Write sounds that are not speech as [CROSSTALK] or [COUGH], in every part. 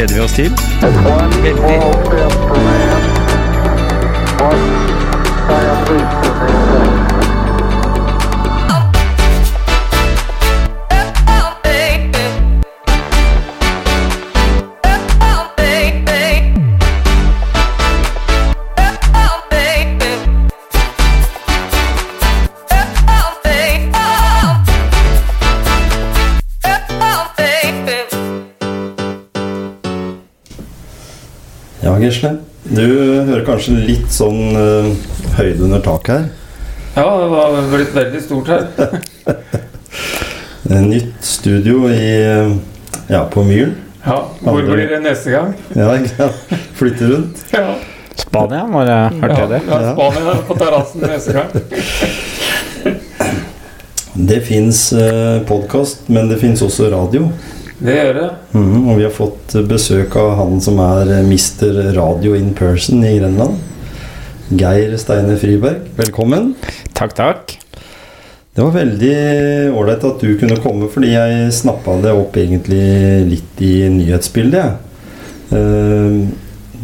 gleder vi oss til. Kanskje litt sånn uh, høyde under taket her. Ja, det var blitt veldig stort her. [LAUGHS] Eh, Nytt studio i, eh, ja, på Myren. Ja, Hvor blir det neste gang? Ja, ja. Flytte rundt. [LAUGHS] Ja, Spania, må jeg hørte det? ja Spania på terrassen neste gang. [LAUGHS] Det fins eh, podkast, men det fins også radio. Det gjør det. Mm, og vi har fått besøk av han som er mister Mr. Radio in person i Grenland. Geir Steine Friberg. Velkommen. Takk, takk. Det var veldig ålreit at du kunne komme, fordi jeg snappa det opp egentlig litt i nyhetsbildet. Eh,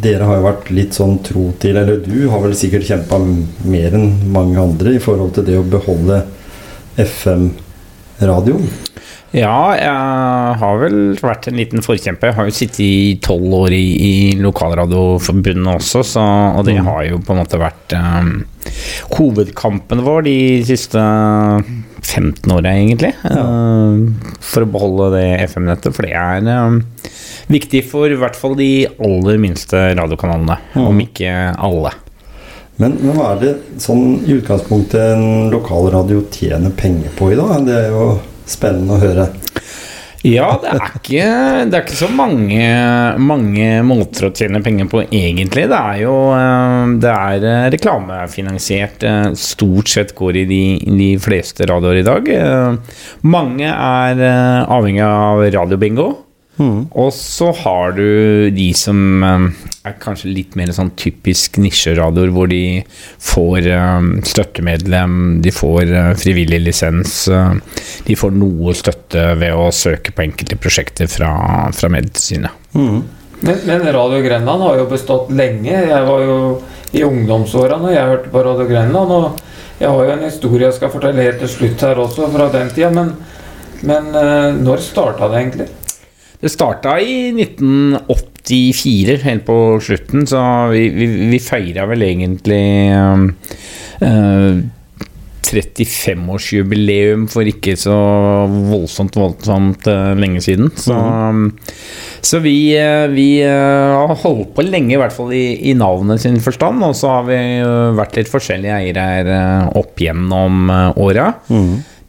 dere har jo vært litt sånn tro til Eller du har vel sikkert kjempa mer enn mange andre i forhold til det å beholde FM-radioen. Ja, jeg har vel vært en liten forkjemper. Jeg har jo sittet i tolv år i, i Lokalradioforbundet også, så, og det har jo på en måte vært um, hovedkampen vår de siste 15 åra, egentlig. eh, for å beholde det FM-nettet. For det er um, viktig for i hvert fall de aller minste radiokanalene, om ikke alle. Men, men hva er det sånn i utgangspunktet en lokalradio tjener penger på i dag? Det er jo spennende å høre. Ja, det er ikke, det er ikke så mange, mange måter å tjene penger på, egentlig. Det er jo eh, det er eh, reklamefinansiert. eh, Stort sett går i de, de fleste radioer i dag. Mange er avhengig av radiobingo. Og så har du de som eh, er kanskje litt mer sånn typisk nisjeradioer, hvor de får eh, støttemedlem, de får eh, frivillig lisens, de får noe støtte ved å søke på enkelte prosjekter fra, fra Medsynet. Men, men Radio Grenland har jo bestått lenge. Jeg var jo i ungdomsåra når jeg hørte på Radio Grenland. Og jeg har jo en historie jeg skal fortelle helt til slutt her også, fra den tida. Men, men når starta det egentlig? Det starta i 1984, helt på slutten, så vi, vi, vi feira vel egentlig um, eh, 35-årsjubileum for ikke så voldsomt, voldsomt uh, lenge siden. Så, mm. så vi, eh, vi har holdt på lenge, i hvert fall i, i navnet sin forstand. Og så har vi vært litt forskjellige eiere opp gjennom uh, åra.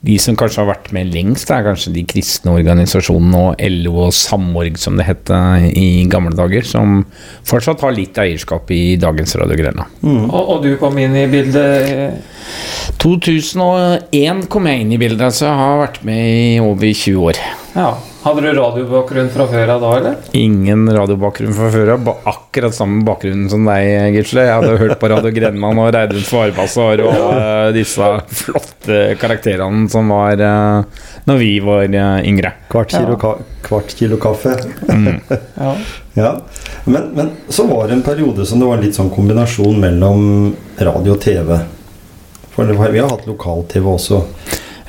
De som kanskje har vært med lengst, er kanskje de kristne organisasjonene og LO og Samorg, som det het i gamle dager, som fortsatt har litt eierskap i dagens Radio Grenland. Og, og du kom inn i bildet eh, 2001 kom jeg inn i bildet, så jeg har vært med i over 20 år. Ja. Hadde du radiobakgrunn fra før av da, eller? Ingen radiobakgrunn fra før av. Akkurat samme bakgrunn som deg, Gisle. Jeg hadde hørt på Radio Grenland og Reidun Svarbassar og uh, disse flotte karakterene som var uh, når vi var uh, yngre. Kvart kilo, ka kvart kilo kaffe. [LAUGHS] Ja. Ja, men, men så var det en periode som det var litt sånn kombinasjon mellom radio og TV. For det var, vi har hatt lokal-TV også.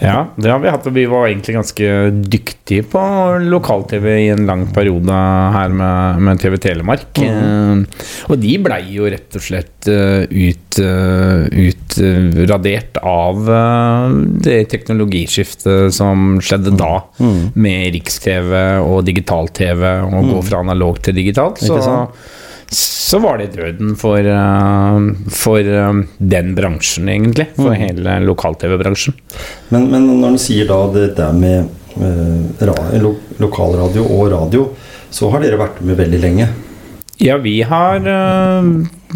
Ja, det har vi hatt, og vi var egentlig ganske dyktige på lokal-TV i en lang periode her med, med TV Telemark. Eh, og de blei jo rett og slett eh, ut, eh, utradert av det teknologiskiftet som skjedde da, med Riks-TV og digital-TV, og gå fra analog til digitalt. Så? Så var det døden for, eh, for eh, den bransjen, egentlig. For hele lokal-TV-bransjen. Men, men når du sier da det der med eh, ra lo lokalradio og radio, så har dere vært med veldig lenge. Ja, vi har øh,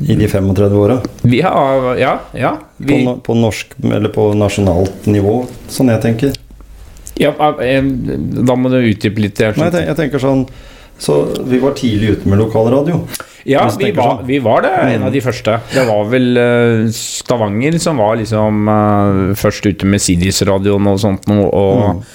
I de 35 åra. Ja, ja. På, Vi, på, på norsk eller på nasjonalt nivå, sånn jeg tenker. ja eh, da må du utdype litt. Jeg Nei, jeg, tenker, jeg tenker sånn Så vi var tidlig ute med lokalradio. Ja, vi var, sånn. vi var det, en av de første. Det var vel uh, Stavanger som var liksom uh, først ute med Sidis-radioen og sånt noe, og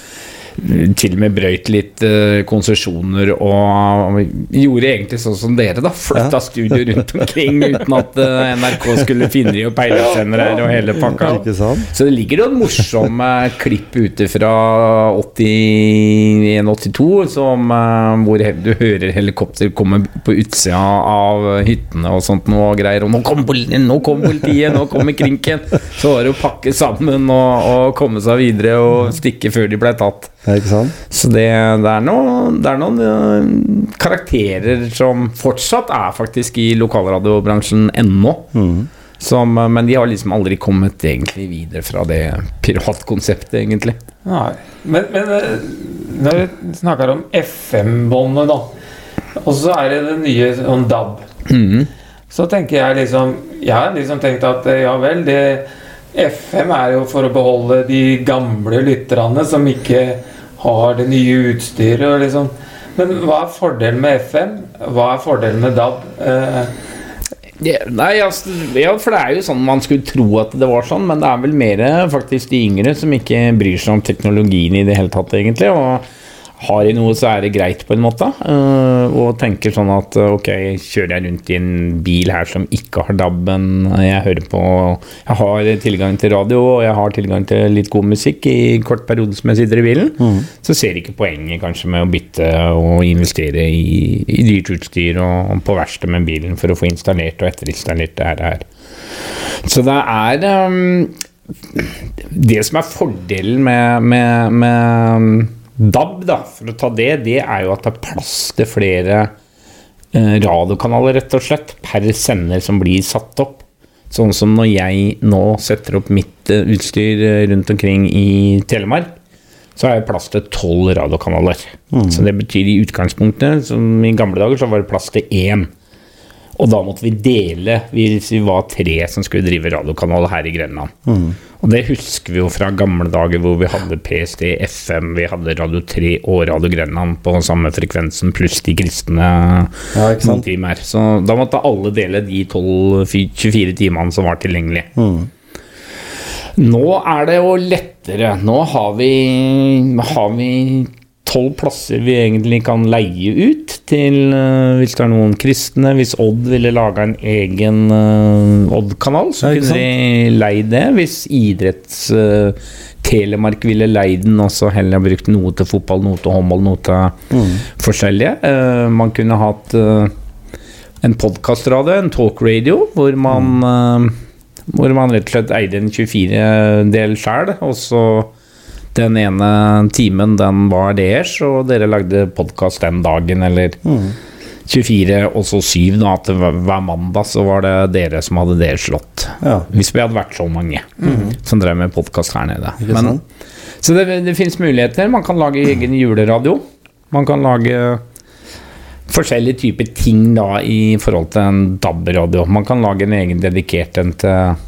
til og med brøyt litt uh, konsesjoner og gjorde egentlig sånn som dere, da. Flytta studio rundt omkring uten at uh, NRK skulle finne de og peilesendere og hele pakka. Så det ligger noen morsomme klipp ute fra 81-82 som uh, hvor du hører helikopter komme på utsida av hyttene og sånt noe greier. Og 'nå politiet! Nå kommer politiet! Nå kommer krinken!' Så var det å pakke sammen og, og komme seg videre og stikke før de ble tatt. Ja, ikke sant? Så det, det er noen, det er noen øh, karakterer som fortsatt er faktisk i lokalradiobransjen ennå. Som, øh, men de har liksom aldri kommet egentlig videre fra det piratkonseptet, egentlig. Nei. Men, men eh, når vi snakker om FM-båndet, da, og så er det det nye sånn DAB, mm. så tenker jeg liksom Jeg har liksom tenkt at eh, ja vel, det FM er jo for å beholde de gamle lytterne som ikke har det nye utstyret og liksom Men hva er fordelen med FM? Hva er fordelen med DAB? Eh, Ja, nei, altså, ja, for det er jo sånn man skulle tro at det var sånn, men det er vel mer faktisk de yngre som ikke bryr seg om teknologien i det hele tatt, egentlig. Og har de noe, så er det greit, på en måte. øh, og tenker sånn at øh, ok, kjører jeg rundt i en bil her som ikke har DAB, men jeg hører på Jeg har tilgang til radio, og jeg har tilgang til litt god musikk i kort periode som jeg sitter i bilen, så ser jeg ikke poenget kanskje med å bytte og investere i, i dyrt utstyr og på verksted med bilen for å få installert og etterinstallert det her. Så det er um, Det som er fordelen med, med, med DAB, da, for å ta det, det er jo at det er plass til flere eh, radiokanaler, rett og slett, per sender som blir satt opp. Sånn som når jeg nå setter opp mitt eh, utstyr eh, rundt omkring i Telemark, så har jeg plass til tolv radiokanaler. Så det betyr i utgangspunktet, som i gamle dager, så var det plass til én. Og da måtte vi dele, hvis vi var tre som skulle drive radiokanal her i Grenland. Og det husker vi jo fra gamle dager hvor vi hadde PST, FM, vi hadde Radio 3 og Radio Grenland på samme frekvensen, pluss de kristne Ja, sant? timer. Så da måtte alle dele de 12, 24 timene som var tilgjengelige. Nå er det jo lettere. Nå har vi, har vi tolv plasser vi egentlig kan leie ut til uh, hvis det er noen kristne. Hvis Odd ville laga en egen uh, Odd-kanal, så kunne de leid det. Hvis idretts uh, Telemark ville leid den, og så heller brukt noe til fotball, noe til håndball, noe til forskjellige. Eh, man kunne hatt en podkastradio, en talkradio, hvor man eh, hvor man rett og slett eide en 24-del sjøl, og så den ene timen den var deres, og dere lagde podkast den dagen, eller 24, og så 7, da, at hver mandag så var det dere som hadde deres slott. Ja. Hvis vi hadde vært så mange som drev med podkast her nede. Men, så det, det fins muligheter. Man kan lage egen juleradio. Man kan lage forskjellige typer ting da i forhold til en DAB-radio. Man kan lage en egen dedikert en til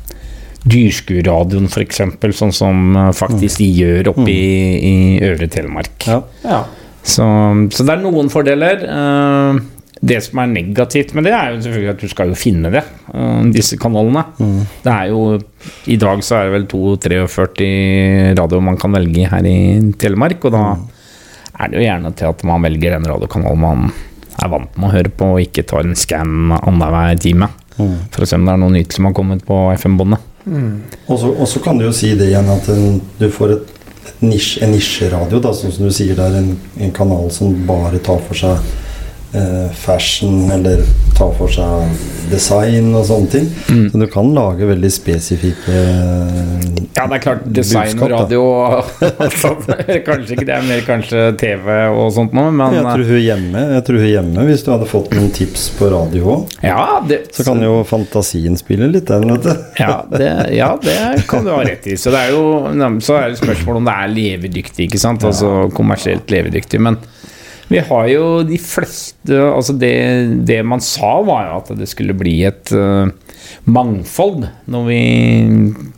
Dyrskuradioen f.eks., sånn som eh, faktisk de gjør oppe i, i Øvre Telemark. Ja. ja. Så, så det er noen fordeler. Eh, det som er negativt med det, er jo selvfølgelig at du skal jo finne det, eh, disse kanalene. Det er jo I dag så er det vel 2-43 radioer man kan velge her i Telemark, og da er det jo gjerne til at man velger den radiokanal man er vant med å høre på, og ikke tar en skann annenhver time. For å se om det er noe nytt som har kommet på FM-båndet. Så, og så kan du jo si det igjen at en, du får et, et nisje, en nisjeradio, da, sånn som du sier, det er en, en kanal som bare tar for seg fashion eller ta for seg design og sånne ting. Mm. Så du kan lage veldig spesifikke eh, Ja, det er klart design og [LAUGHS] budskap, radio altså, Kanskje ikke det er mer kanskje TV og sånt noe, men Jeg tror hun hjemme, jeg tror hun hjemme hvis du hadde fått noen tips på radio òg, ja, så kan jo fantasien spille litt der, vet du. ja, det, ja, det kan du ha rett i. Så det er jo Så er det spørsmål om det er levedyktig, ikke sant? Altså kommersielt levedyktig. Men vi har jo de fleste Altså det, det man sa, var jo at det skulle bli et uh, mangfold når vi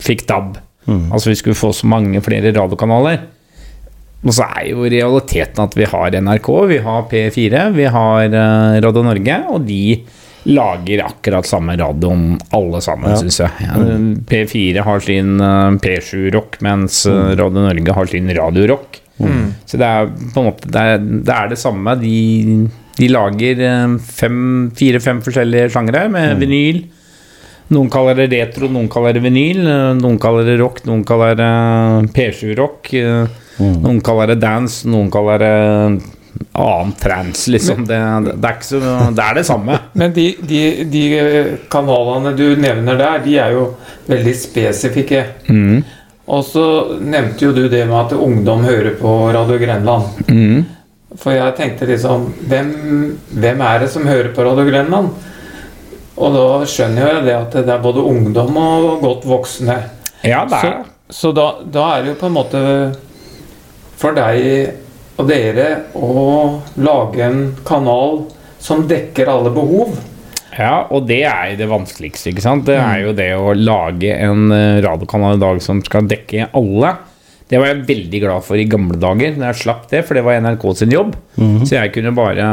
fikk DAB. Altså vi skulle få så mange flere radiokanaler. Og så er jo realiteten at vi har NRK, vi har P4, vi har uh, Radio Norge, og de lager akkurat samme radioen, alle sammen, Ja. synes jeg. Ja, P4 har sin eh, P7 Rock, mens eh, Radio Norge har sin Radio Rock. Så det er på en måte Det er det, er det samme. De, de lager eh, fire-fem forskjellige sjangere med vinyl. Noen kaller det retro, noen kaller det vinyl. eh, Noen kaller det rock, noen kaller det P7-rock. Mm. Noen kaller det dance, noen kaller det annen trans, liksom. Det, det, er ikke så, det er det samme. [LAUGHS] Men de, de, de kanalene du nevner der, de er jo veldig spesifikke. Mm. Og så nevnte jo du det med at ungdom hører på Radio Grenland. Mm. For jeg tenkte liksom hvem, hvem er det som hører på Radio Grenland? Og da skjønner jeg det at det er både ungdom og godt voksne. Ja, det Så, er så da, da er det jo på en måte for deg og dere å lage en kanal som dekker alle behov. Ja, og det er det vanskeligste, ikke sant? Det er jo det å lage en eh, radiokanal i dag som skal dekke alle. Det var jeg veldig glad for i gamle dager, når jeg slapp det, for det var NRK sin jobb. Så jeg kunne bare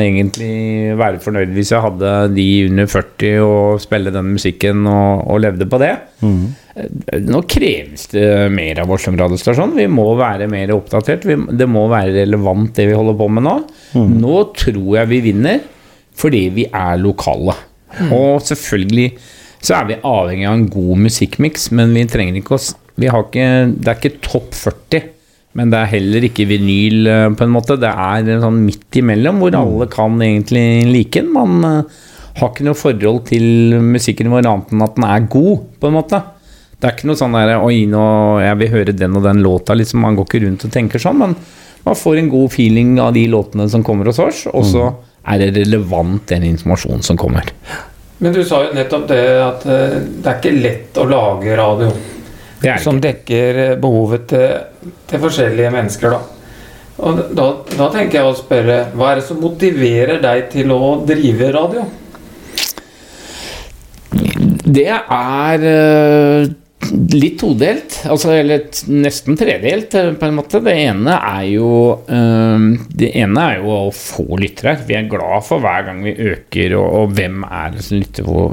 egentlig være fornøyd hvis jeg hadde de under 40 og spille den musikken og, og levde på det. Eh, Nå kreves det mer av oss som radiostasjon. Vi må være mer oppdatert. Vi, det må være relevant, det vi holder på med nå. Nå tror jeg vi vinner fordi vi er lokale. Og selvfølgelig så er vi avhengig av en god musikkmiks, men vi trenger ikke å vi har ikke, Det er ikke topp 40, men det er heller ikke vinyl, eh, på en måte. Det er en sånn midt imellom, hvor alle kan egentlig like den. Man eh, har ikke noe forhold til musikken vår annet enn at den er god, på en måte. Det er ikke noe sånn der Oi, nå jeg vil høre den og den låta. Liksom, man går ikke rundt og tenker sånn, men man får en god feeling av de låtene som kommer hos oss, og så er det relevant, den informasjonen som kommer. Men du sa jo nettopp det at eh, det er ikke lett å lage radio Det som dekker eh, behovet til, til forskjellige mennesker, da. Og da, da tenker jeg å spørre Hva er det som motiverer deg til å drive radio? Det er eh, litt todelt, altså, eller nesten tredelt, eh, på en måte. Det ene er jo eh, Det ene er jo å få lyttere. Vi er glad for hver gang vi øker, og, og hvem er det som lytter på,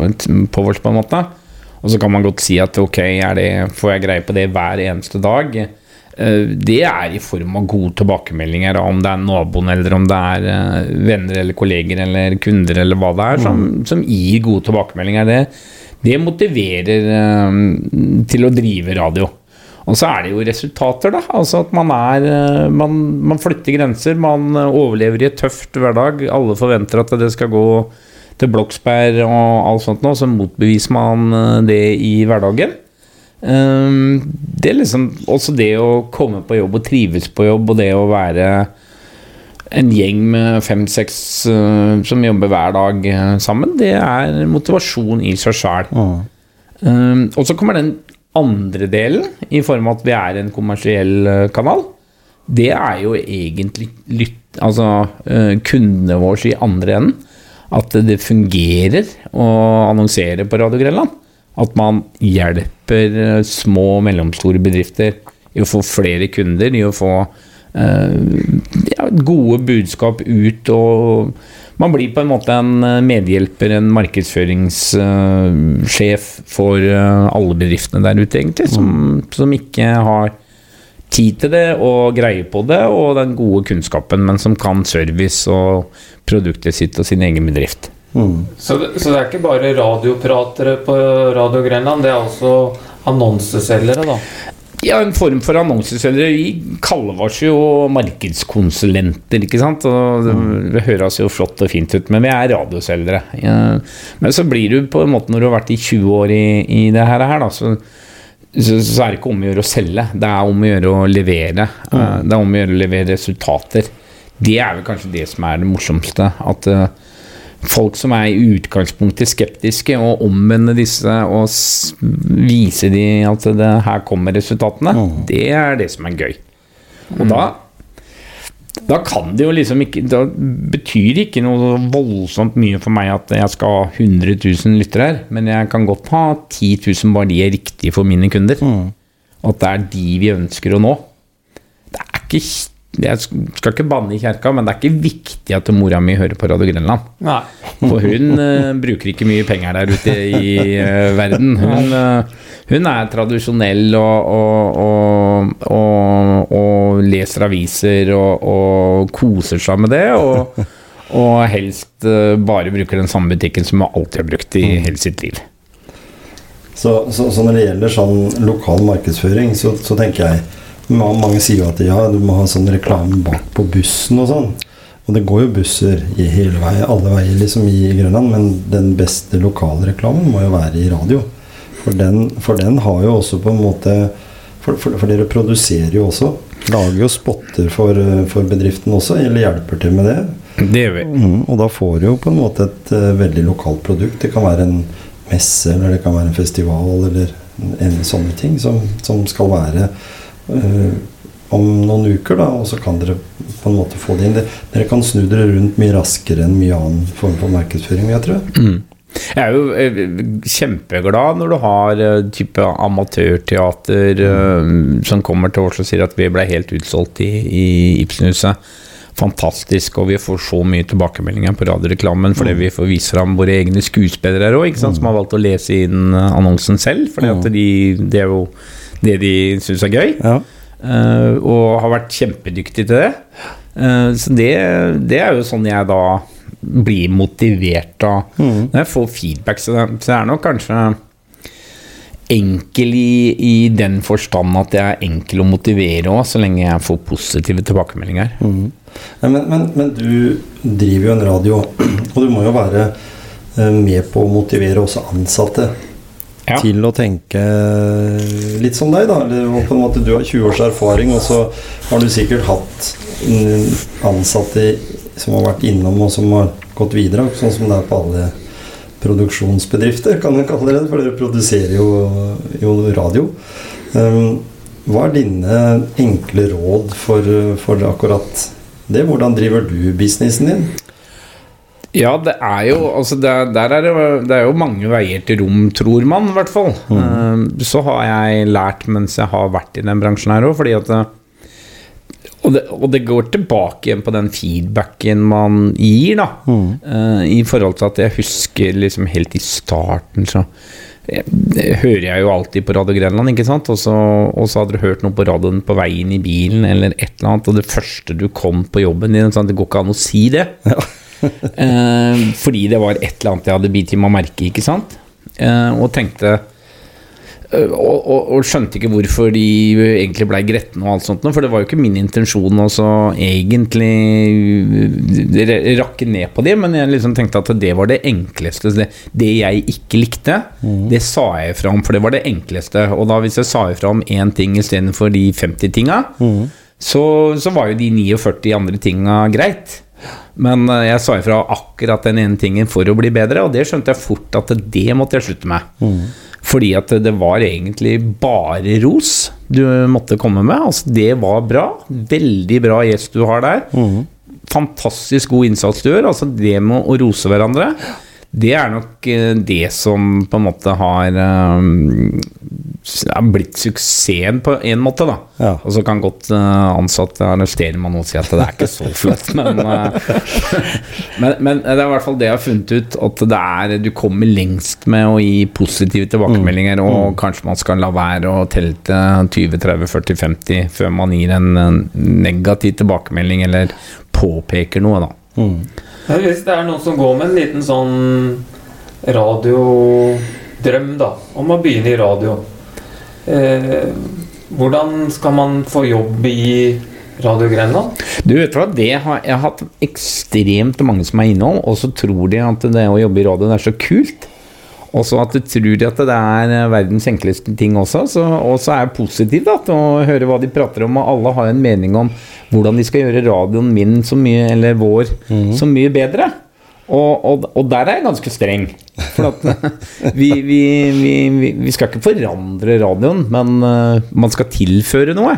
på vårt, på en måte. Og så kan man godt si at ok, er det, får jeg greie på det hver eneste dag? Eh, Det er i form av gode tilbakemeldinger, om det er naboen eller om det er eh, venner eller kolleger eller kunder eller hva det er, som, som gir gode tilbakemeldinger. Det, det motiverer eh, til å drive radio. Og så er det jo resultater, da. Altså at man er eh, Man, man flytter grenser, man overlever i et tøft hverdag. Alle forventer at det skal gå til Bloksberg og alt sånt nå, så motbeviser man eh, det i hverdagen. Um, det er liksom også det å komme på jobb og trives på jobb, og det å være en gjeng med fem-seks uh, som jobber hver dag uh, sammen, det er motivasjon i seg sjøl. Um, og så kommer den andre delen, i form av at vi er en kommersiell uh, kanal. Det er jo egentlig lytt, altså, kundene våre i andre enden. At det fungerer å annonsere på Radio Grenland. At man hjelper små og mellomstore bedrifter i å få flere kunder, i å få gode budskap ut. og Man blir på en måte en eh, medhjelper, en markedsføringssjef for eh, alle bedriftene der ute, egentlig, som, som ikke har tid til det og greie på det, og den gode kunnskapen, men som kan service og produktet sitt og sin egen bedrift. Så det, så det er ikke bare radiopratere på Radio Grenland, det er også annonseselgere, da. Ja, en form for annonseselgere. Vi kaller oss jo markedskonsulenter, ikke sant. Og det, det høres jo flott og fint ut, men vi er radioselgere. Ja. Men så blir du på en måte, når du har vært i 20 år i, i det her, da, så, så, så er det ikke om å gjøre å selge. Det er om å gjøre å levere. Mm. Det er om å gjøre å levere resultater. Det er vel kanskje det som er det morsomste. At eh, folk som er i utgangspunktet skeptiske, og omvende disse og vise de at det, her kommer resultatene, det er det som er gøy. Og da da kan det jo liksom ikke Da betyr det ikke noe voldsomt mye for meg at jeg skal ha 100 000 lyttere her, men jeg kan godt ha 10 000 bare de er riktige for mine kunder. Mm. at det er de vi ønsker å nå. Det er ikke Jeg skal ikke banne i kjerka, men det er ikke viktig at mora mi hører på Radio Grenland. Nei. For hun uh, bruker ikke mye penger der ute i uh, verden. Hun, uh, hun er tradisjonell og, og, og, og, og leser aviser og, og koser seg med det. Og, og helst bare bruker den samme butikken som hun alltid har brukt i hele sitt liv. Så, så, så når det gjelder sånn lokal markedsføring, så, så tenker jeg Mange sier jo at ja, du må ha sånn reklame bak på bussen og sånn. Og det går jo busser i hele vei, alle veier liksom i Grønland, men den beste lokalreklamen må jo være i radio. For den, for den har jo også på en måte For, for, for dere produserer jo også. Lager jo spotter for, for bedriften også, eller hjelper til med det. Det gjør vi. Mm, og da får du jo på en måte et uh, veldig lokalt produkt. Det kan være en messe, eller det kan være en festival, eller en, en sånne ting som, som skal være om noen uker, da, og så kan dere på en måte få det inn. Dere kan snu dere rundt mye raskere enn mye annen form for markedsføring, jeg tror. Mm. Jeg er jo eh, kjempeglad når du har eh, type amatørteater mm. som kommer til oss og sier at vi ble helt utsolgt i, i Ibsenhuset. Fantastisk, og vi får så mye tilbakemeldinger på radioreklamen fordi vi får vise fram våre egne skuespillere òg, som har valgt å lese inn eh, annonsen selv. For de, det er jo det de syns er gøy. Ja. Uh, og har vært kjempedyktig til det. Uh, så det, det er jo sånn jeg da blir motivert av når jeg får feedback. Så det, så det er nok kanskje enkel i, i den forstand at jeg er enkel å motivere òg, så lenge jeg får positive tilbakemeldinger. Nei, men, men, men du driver jo en radio, og du må jo være eh, med på å motivere også ansatte Ja. til å tenke litt som deg, da. Eller på en måte du har 20 års erfaring, og så har du sikkert hatt ansatte som har vært innom og som har gått videre, sånn som det er på alle produksjonsbedrifter, kan jeg kalle det, for dere produserer jo, jo radio. Um, hva er dine enkle råd for, for akkurat det? Hvordan driver du businessen din? Ja, det er jo altså det, er- Der er det, det er jo mange veier til rom, tror man, i hvert fall. Mm. så har jeg lært mens jeg har vært i den bransjen her òg, fordi at og, det, og det går tilbake igjen på den feedbacken man gir, da. Mm. I forhold til at jeg husker liksom helt i starten så eh, det hører jeg jo alltid på Radio Grenland, ikke sant? Og så, og så hadde du hørt noe på radioen på veien i bilen, eller et eller annet, og det første du kom på jobben din sånn, Det går ikke an å si det. [LAUGHS] Eh, fordi det var et eller annet jeg hadde bitt i meg merke, ikke sant? Eh, og tenkte eh, og, og, og skjønte ikke hvorfor de egentlig blei gretne og alt sånt, for det var jo ikke min intensjon å så egentlig eh, rakke ned på det, men jeg liksom tenkte at det var det enkleste. Det, det jeg ikke likte, det sa jeg fra om, for det var det enkleste. Og da hvis jeg sa ifra om én ting istedenfor de 50 tinga, så, så var jo de 49 andre tinga greit. Men eh, jeg sa ifra akkurat den ene tingen for å bli bedre, og det skjønte jeg fort at det måtte jeg slutte med. Fordi at det var egentlig bare ros du måtte komme med. Altså, det var bra. Veldig bra gjest du har der. Fantastisk god innsats du gjør. Altså, det med å rose hverandre, det er nok eh, det som på en måte har eh, er blitt suksessen på en måte, da. Ja. Og så kan godt eh, ansatte arrestere meg nå og si at det er ikke så flott, men, eh, [LAUGHS] men, men det er i hvert fall det jeg har funnet ut, at det er du kommer lengst med å gi positive tilbakemeldinger, og kanskje man skal la være å telle til 20, 30, 40, 50 før man gir en, negativ tilbakemelding eller påpeker noe, da. Men hvis det er noen som går med en liten sånn radiodrøm, da, om å begynne i radio eh, Hvordan skal man få jobb i Radio Grenland? Du vet hva, det har, jeg har hatt ekstremt mange som er innom, og så tror de at det å jobbe i radio er så kult. Og så at du tror at det er verdens enkleste ting også. Så, og så er jeg positiv da, til å høre hva de prater om, og alle har en mening om hvordan de skal gjøre radioen min så mye, eller vår, så mye bedre. Og, og, og der er jeg ganske streng. For at [LAUGHS] vi, vi, vi, vi, skal ikke forandre radioen, men eh, man skal tilføre noe.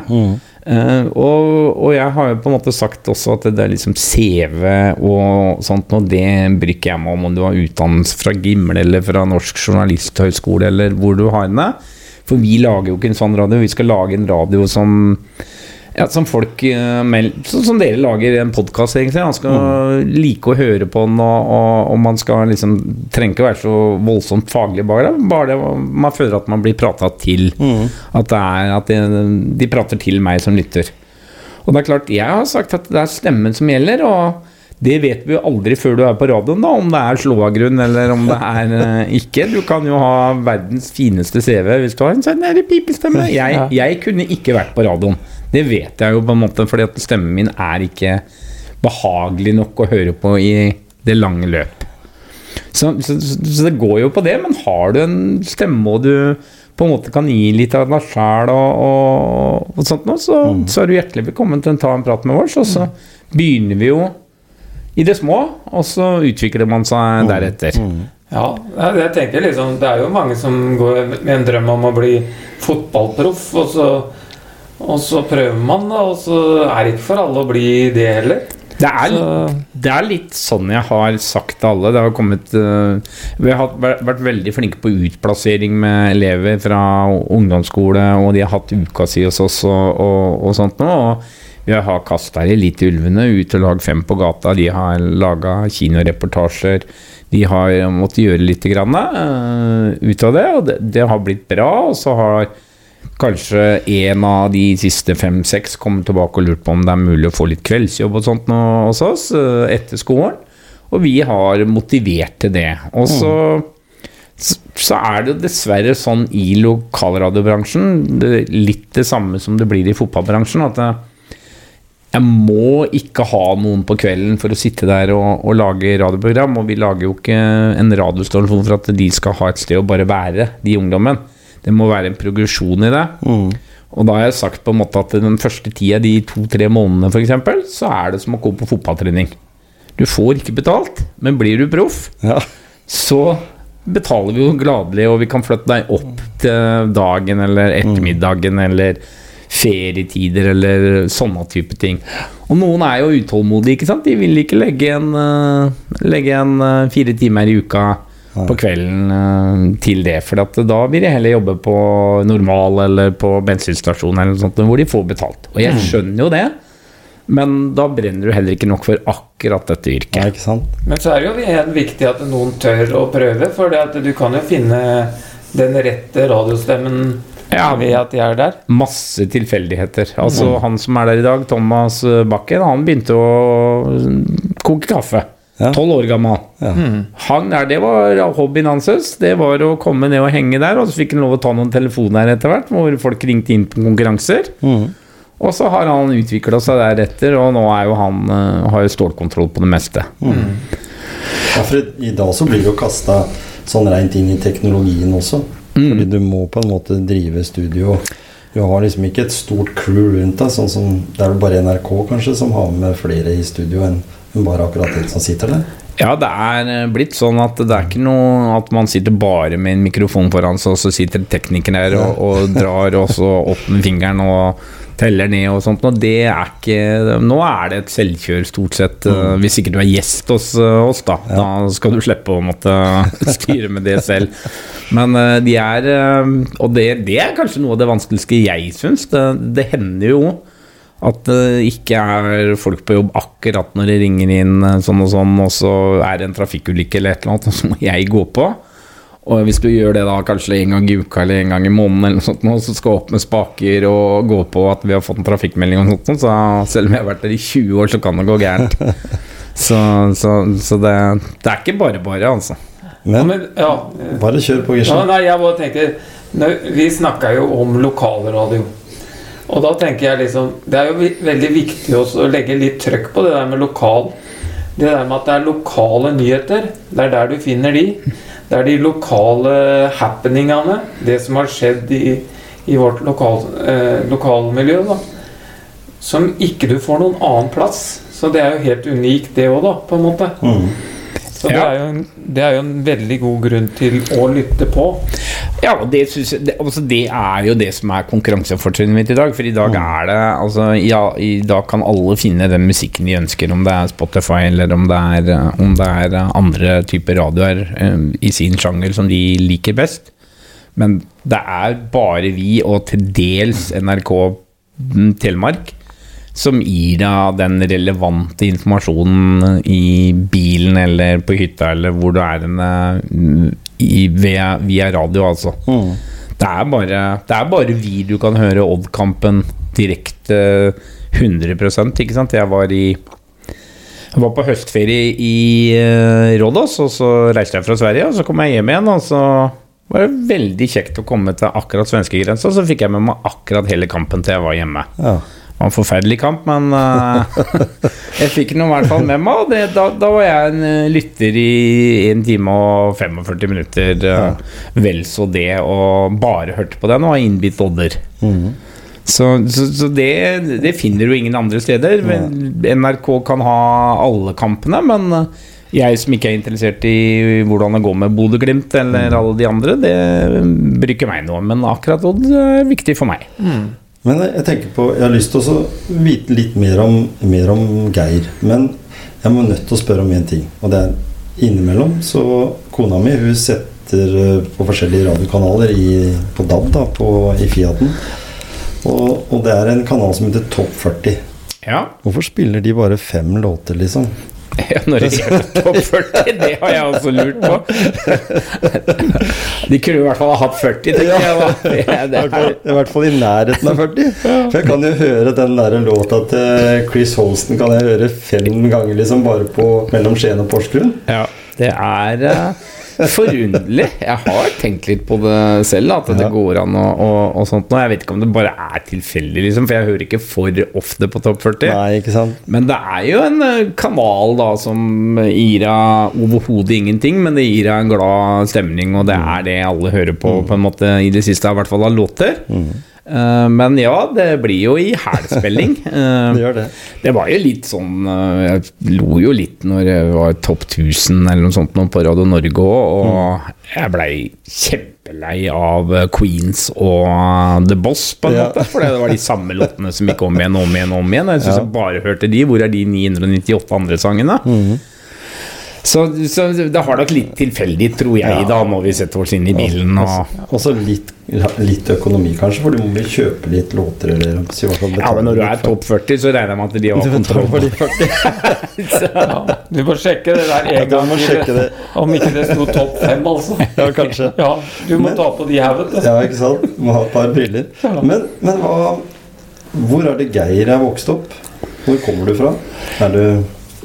Eh, og, og jeg har jo på en måte sagt også at det er liksom CV og sånt, og det bryr ikke jeg meg om om du har utdannelse fra Gimle eller fra Norsk journalisthøgskole eller hvor du har den. For vi lager jo ikke en sånn radio, vi skal lage en radio som Ja, som folk Sånn som dere lager en podkast, egentlig. Man skal Mm. like å høre på den, og, og, og man skal liksom trenger ikke å være så voldsomt faglig bare. Bare det man føler at man blir prata til. Mm. At, det er, at de, de prater til meg som lytter. Og det er klart, jeg har sagt at det er stemmen som gjelder, og det vet vi jo aldri før du er på radioen, da, om det er slå-av-grunn eller om det er eh, ikke. Du kan jo ha verdens fineste CV hvis du har en sånn pipestemme. Jeg, jeg kunne ikke vært på radioen. Det vet jeg jo på en måte, fordi at stemmen min er ikke behagelig nok å høre på i det lange løp. Så, så, så, det går jo på det, men har du en stemme og du på en måte kan gi litt av deg sjæl og, og, og sånt noe, så, så er du hjertelig velkommen til å ta en prat med oss. Og så begynner vi jo i det små, og så utvikler man seg deretter. Ja, jeg jeg tenker liksom Det er jo mange som går med en drøm om å bli fotballproff, og så, og så prøver man, da, og så er det ikke for alle å bli det heller. Det er, det er litt sånn jeg har sagt til alle. Det har kommet øh, Vi har vært veldig flinke på utplassering med elever fra ungdomsskole, og de har hatt uka si hos oss og, og, og sånt noe. Og vi har kasta Eliteulvene ut til lag fem på gata. De har laga kinoreportasjer. De har måttet gjøre litt grann, øh, ut av det, og det, det har blitt bra. Og så har kanskje en av de siste fem-seks kom tilbake og lurte på om det er mulig å få litt kveldsjobb og sånt nå hos oss øh, etter skolen. Og vi har motivert til det. Og så, så- så er det dessverre sånn i lokalradiobransjen, det, litt det samme som det blir i fotballbransjen, at det, jeg må ikke ha noen på kvelden for å sitte der og, og lage radioprogram. Og vi lager jo ikke en radiostasjon for at de skal ha et sted å bare være, de ungdommen. Det må være en progresjon i det. Og da har jeg sagt på en måte at den første tida, de to-tre månedene f.eks., så er det som å gå på fotballtrening. Du får ikke betalt, men blir du proff, Ja. så betaler vi jo gladelig, og vi kan flytte deg opp til dagen eller ettermiddagen eller ferietider eller sånne type ting. Og noen er jo utålmodige, ikke sant. De vil ikke legge en, eh, legge en eh, fire timer i uka på kvelden eh, til det, for at da vil de heller jobbe på normal eller på bensinstasjon eller noe sånt, hvor de får betalt. Og jeg skjønner jo det, men da brenner du heller ikke nok for akkurat dette yrket. ja, ikke sant? men så er det jo igjen viktig at noen tør å prøve, for det at du kan jo finne den rette radiostemmen Ja, ved at de er der. masse tilfeldigheter. Altså Han som er der i dag, Thomas Bakken, han begynte å koke kaffe. Ja. Tolv år gammel. Ja. Han Det var hobbyen hans. Det var å komme ned og henge der. Og så fikk han lov å ta noen telefoner etter hvert, hvor folk ringte inn på konkurranser. Mm. Og så har han utvikla seg deretter, og nå er jo han eh, har jo stålkontroll på det meste. Ja, for i dag så blir det jo kasta sånn rent inn i teknologien også. Fordi du må på en måte drive studio. Du har liksom ikke et stort crew rundt deg, sånn som det er vel bare NRK kanskje som har med flere i studio enn bare akkurat den som sitter der. Ja, det er eh, blitt sånn at det er ikke noe at man sitter bare med en mikrofon foran seg, og så sitter teknikeren der og, og drar og så [LAUGHS] opp med fingeren og teller ned og sånt. Og det er ikke Nå er det et selvkjør, stort sett. Mm. Hvis ikke du er gjest hos eh, oss, da. Da skal du slippe å måtte [LAUGHS] styre med det selv. Men eh, de er eh, Og det, det er kanskje noe av det vanskeligste jeg syns. Det, det hender jo at det ikke er folk på jobb akkurat når de ringer inn eh, sånn og sånn, og så er det en trafikkulykke eller et eller annet, og [LAUGHS] så må jeg gå på. Og hvis du gjør det da kanskje en gang i uka eller en gang i måneden, eller noe sånt, og så skal opp med spaker og gå på at vi har fått en trafikkmelding, og sånt, så selv om jeg har vært der i 20 år, så kan det gå gærent. [LAUGHS] Så, så, så det, det er ikke bare bare, altså. Ja, Men men, ja, bare kjør på, Ja, nei, jeg bare tenker Vi snakka jo om lokalradio. Og da tenker jeg liksom Det er jo veldig viktig også å legge litt trøkk på det der med lokal. Det der med at det er lokale nyheter. Det er der du finner de. Det er de lokale happeningene. Det som har skjedd i, i vårt lokal, eh, lokalmiljø. da Som ikke du får noen annen plass. Så det er jo helt unikt, det òg, da, på en måte. Mhm. Så det Ja. er, en, det er jo en veldig god grunn til å lytte på. Ja, det, jeg, det, altså det er jo det som er konkurransefortrinnet mitt i dag. For i dag er det altså, ja, I dag kan alle finne den musikken de ønsker, om det er Spotify eller om det er, eh, om det er eh, andre typer radioer um, i sin sjanger som de liker best. Men det er bare vi, og til dels NRK mm, Telemark, som gir deg den relevante informasjonen i bilen eller på hytta eller hvor du er henne via, via radio, altså. Det er, bare, det er bare vi du kan høre Odd-kampen direkte 100% ikke sant? Jeg var i jeg var på høstferie i uh, Rådås, og så reiste jeg fra Sverige. Og så kom jeg hjem igjen, og så var det veldig kjekt å komme til akkurat svenskegrensa. Så fikk jeg med meg akkurat hele kampen til jeg var hjemme. Ja. Det var en forferdelig kamp, men uh, jeg fikk den i hvert fall med meg. Og det, da, da var jeg en eh, lytter i 1 time og 45 minutter. eh, Vel så det, og bare hørte på den og var innbitt odder. Så, så, så det, det finner du ingen andre steder. NRK kan ha alle kampene, men jeg som ikke er interessert i hvordan det går med Bodø-Glimt eller alle de andre, det bryr ikke meg noe om. Men akkurat Odd er viktig for meg. Men jeg tenker på Jeg har lyst til å vite litt mer om, mer om Geir. Men jeg må nødt til å spørre om én ting. Og det er innimellom så Kona mi hun setter eh, på forskjellige radiokanaler i, på DAB da, på, i Fiaten. Og, og det er en kanal som heter Topp 40. Ja, Hvorfor spiller de bare fem låter, liksom? Ja, når det gjelder topp 40, det har jeg også lurt på. De kunne i hvert fall ha hatt 40, tenker jeg Ja, Det, det er, I hvert fall i nærheten av 40. For jeg kan jo høre den der låta til Chris Holsten kan jeg høre fem ganger liksom bare på mellom Skien og Porsgrunn. ja, det er eh, forunderlig. Jeg har tenkt litt på det selv, at det Ja. går an og, og, og sånt. Nå, jeg vet ikke om det bare er tilfeldig, liksom, for jeg hører ikke for ofte på topp 40. Nei, ikke sant? Men det er jo en eh, kanal da som gir deg overhodet ingenting, men det gir deg en glad stemning, og det er det alle hører på på en måte i det siste, i hvert fall av låter. Eh, men ja, det blir jo i hælspilling. [LAUGHS] Eh, Det gjør det. det var jo litt sånn eh, Jeg lo jo litt når jeg var topp 1000 eller noe sånt på Radio Norge òg, og jeg blei kjempelei av eh, Queens og The Boss, på en Ja. måte. For det var de samme [LAUGHS] låtene som gikk om igjen om igjen. om igjen Jeg syns Ja. jeg bare hørte de. Hvor er de 998 andre sangene? Så, så det har nok litt tilfeldig, tror jeg, da, når vi setter oss inn i bilen. Og, Også litt, litt økonomi, kanskje, for du må vel kjøpe litt låter eller så ja, men når du er topp 40, så regner jeg med at de har kontroll. på de 40. Ja, du må sjekke det der en du gang. det. Om ikke det sto topp fem, altså. [LAUGHS] Ja, kanskje. Ja, du må Men- ta på de her, vet du. Ja, ikke sant? Må ha et par briller. Men, men hva Hvor er det Geir er vokst opp? Hvor kommer du fra? Er du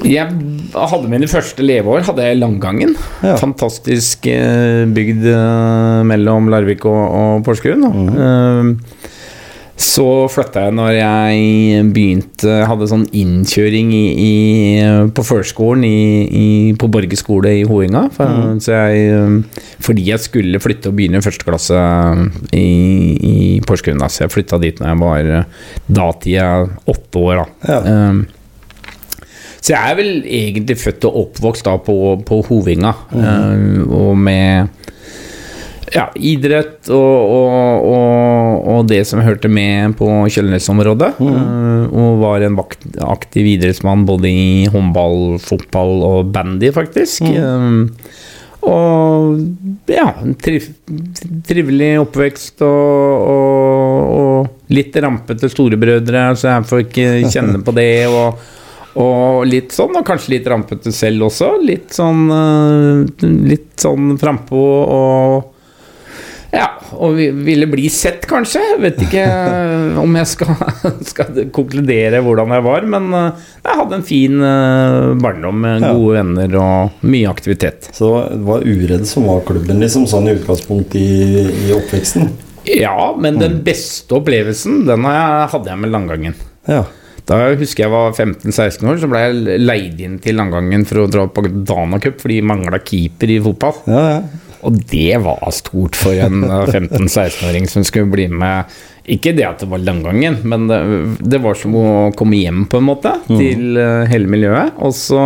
Jeg hadde mine første leveår hadde jeg Langgangen. Ja. Fantastisk eh, bygd eh, mellom Larvik og, og Porsgrunn. Eh, så flytta jeg når jeg begynte Hadde sånn innkjøring i, i, på førskolen i, på Borge skole i Hoinga. For, så jeg, eh, fordi jeg skulle flytte og begynne første klasse i, i Porsgrunn. Da. Så jeg flytta dit når jeg var datida åtte år. Da. Ja. Eh, så jeg er vel egentlig født og oppvokst da på, på Hovinga, eh, og med ja, idrett og, og, og, og det som hørte med på Kjølnes-området. Mm. og var en aktiv idrettsmann både i håndball, fotball og bandy, faktisk. Mm. og ja, triv, trivelig oppvekst og litt rampete storebrødre, så jeg får ikke kjenne på det. og og litt sånn, og kanskje litt rampete selv også. Litt sånn eh, Litt sånn frampå og Ja, og vi ville bli sett, kanskje. Jeg vet ikke [LAUGHS] om jeg skal, skal konkludere hvordan jeg var, men eh, jeg hadde en fin eh, barndom med gode venner og mye aktivitet. Så det var Uredd som var klubben, liksom, sånn i utgangspunkt i, i oppveksten? Ja, men den beste opplevelsen, den hadde jeg med Langgangen. Ja. Da husker jeg var 15-16 år, så ble jeg leid inn til Langgangen for å dra på Dana Cup fordi de mangla keeper i fotball. Ja, ja. Og det var stort for en eh, 15-16-åring som skulle bli med. Ikke det at det var Langgangen, men det, det var som å komme hjem på en måte til eh, hele miljøet. Og så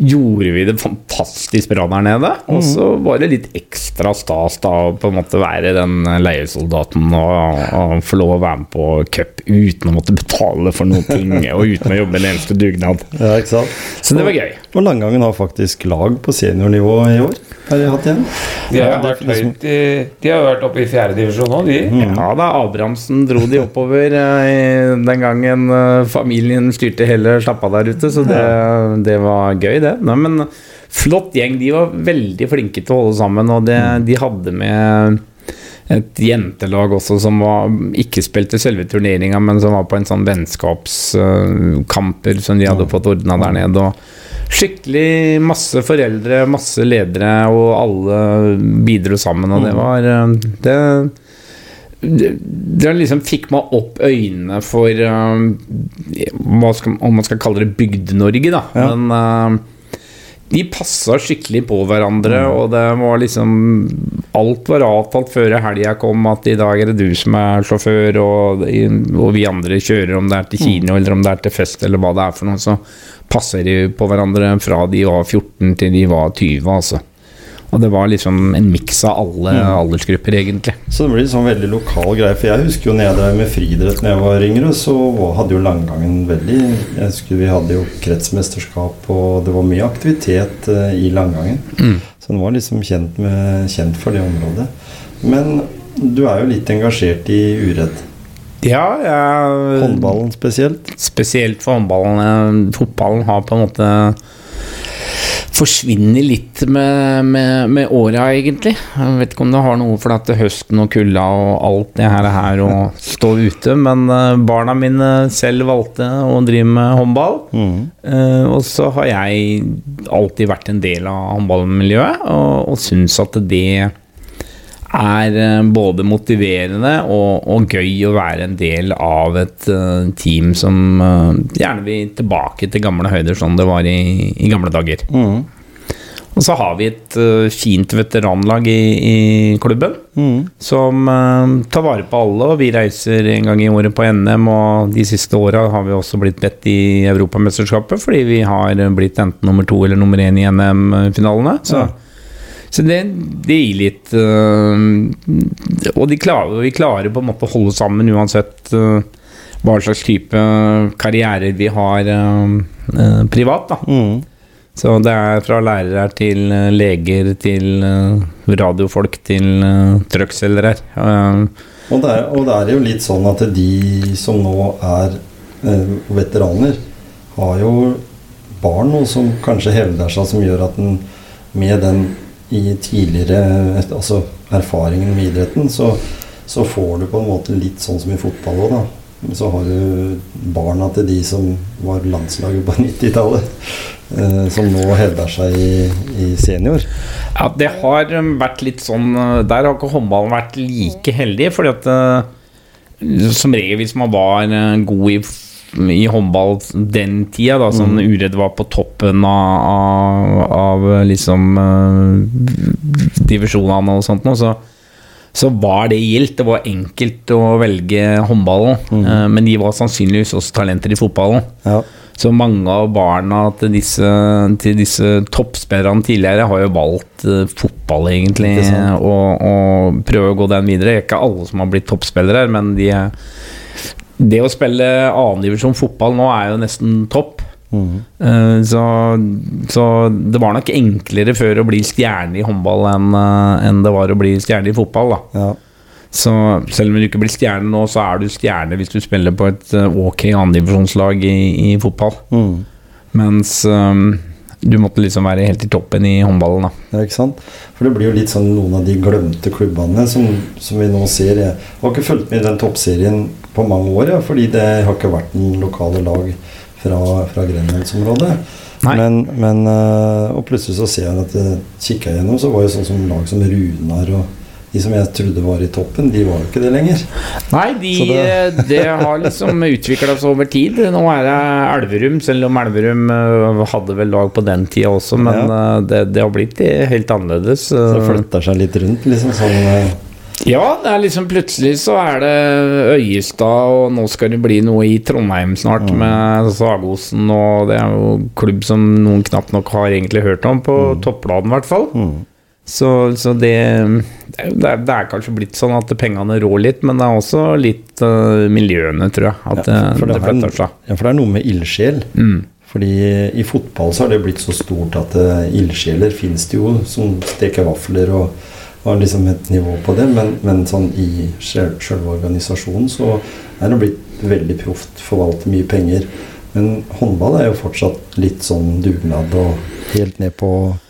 gjorde vi det fantastisk bra der nede. Og så var det litt ekstra stas da å på en måte være den leiesoldaten og, og få lov å være med på cup uten å måtte betale for noen ting og uten å jobbe en eneste dugnad. ja? Så det var gøy. Og Langangen har faktisk lag på seniornivå i år. Har de hatt igjen. De har, Ja, det vært liksom- høyt i, de har vært oppe i fjerdedivisjon nå, de. Ja da, Abrahamsen dro de oppover eh, den gangen eh, familien styrte hele slappa der ute, så det, det var gøy, det. Nei, men flott gjeng. De var veldig flinke til å holde sammen, og det, de hadde med et jentelag også som var, ikke spilte selve turneringa, men som var på en sånn vennskapskamper som de hadde fått ordna der nede. Og skikkelig masse foreldre, masse ledere, og alle bidro sammen, og det var eh, det det, det liksom fikk meg opp øynene for hva skal, Om man skal kalle det Bygde-Norge, da. Ja. Men uh, de passa skikkelig på hverandre, og det var liksom Alt var avtalt før helga kom, at i dag er det du som er sjåfør, og, og vi andre kjører, om det er til kino eller om det er til fest eller hva det er for noe. Så passer de på hverandre fra de var 14 til de var 20, altså. Og det var liksom en miks av alle aldersgrupper, egentlig. Så det blir sånn veldig lokal greie. For jeg husker jo når jeg drev med friidrett da jeg var yngre, så hadde jo langgangen veldig Jeg husker vi hadde jo kretsmesterskap, og det var mye aktivitet eh, i langgangen. Så den var liksom kjent, med, kjent for det området. Men du er jo litt engasjert i uredd. Ja, jeg, Håndballen spesielt. Spesielt for håndballen. eh, Fotballen har på en måte forsvinner litt med, med, med åra, egentlig. Jeg vet ikke om det har noe for at høsten og kulda og alt det her, her å stå ute, men eh, barna mine selv valgte å drive med håndball. Eh, og så har jeg alltid vært en del av håndballmiljøet, og, og syns at det er eh, både motiverende og, og gøy å være en del av et eh, team som eh, gjerne vil tilbake til gamle høyder, sånn det var i, i gamle dager. Og så har vi et fint veteranlag i, i klubben som eh, tar vare på alle. Og vi reiser en gang i året på NM, og de siste åra har vi også blitt bedt i Europamesterskapet fordi vi har blitt enten nummer to eller nummer én i NM-finalene. Så så det, det gir litt øh, Og de klarer, vi klarer på en måte å holde sammen uansett øh, hva slags type karrierer vi har øh, privat. da Så det er fra lærere til leger til radiofolk til truckselgere. Og det, er, og det er jo litt sånn at de som nå er veteraner, har jo barn nå som kanskje hevder seg, som gjør at den med den i tidligere altså erfaringer med idretten, så, så får du på en måte litt sånn som i fotball òg, da. Så har du barna til de som var landslaget på [LAUGHS] 90-tallet, eh, som nå hevder seg i, i senior. Ja, det har um, vært litt sånn uh, Der har ikke håndballen vært like heldig, fordi at uh, som regel hvis man var god i, i håndball den tida, da, som Uredd var på toppen av, av, av liksom uh, divisjonene og sånt så så var det gildt. Det var enkelt å velge håndballen. uh, men de var sannsynligvis også talenter i fotballen. Ja. Så mange av barna til disse, til disse toppspillerne tidligere har jo valgt uh, fotball, egentlig, og, og prøver å gå den videre. Det er ikke alle som har blitt toppspillere, men de er, det å spille annendivisjon fotball nå er jo nesten topp. Mm. så, så det var nok enklere før å bli stjerne i håndball enn eh, enn det var å bli stjerne i fotball. da Ja. så selv om du ikke blir stjerne nå, så er du stjerne hvis du spiller på et eh, ok andredivisjonslag i, i fotball. Mm. Mens um, du måtte liksom være helt i toppen i håndballen. da Ja, ikke sant? For det blir jo litt sånn noen av de glemte klubbene som, som vi nå ser. Jeg har ikke fulgt med i den toppserien på mange år, ja, fordi det har ikke vært noen lokale lag fra, fra Grenlandsområdet. Men, men øh, Og plutselig så ser jeg at jeg kikka gjennom, så var jo sånn som lag som Runar og de som jeg trodde var i toppen, de var jo ikke det lenger. Nei, de, det- det har liksom [LAUGHS] utvikla seg over tid. Nå er det Elverum, selv om Elverum uh, hadde vel lag på den tida også, men Ja. det, det har blitt eh, helt annerledes. Så det flytter seg litt rundt. liksom sånn Ja, det er liksom plutselig så er det Øyestad, og nå skal det bli noe i Trondheim snart med Sagosen, og det er jo klubb som noen knapt nok har egentlig hørt om, på toppladen i hvert fall. Så, så det, det, er, det er- kanskje blitt sånn at pengene rår litt, men det er også litt uh, miljøene, tror jeg, at Ja, det, for det det er flytter seg. Ja, for det er noe med ildsjel. Mm. Fordi i fotball så har det blitt så stort at uh, ildsjeler fins det jo som steker vafler og har liksom et nivå på det, men, men sånn i selve organisasjonen så er det blitt veldig proft, forvalter mye penger. Men håndball er jo fortsatt litt sånn dugnad og helt ned på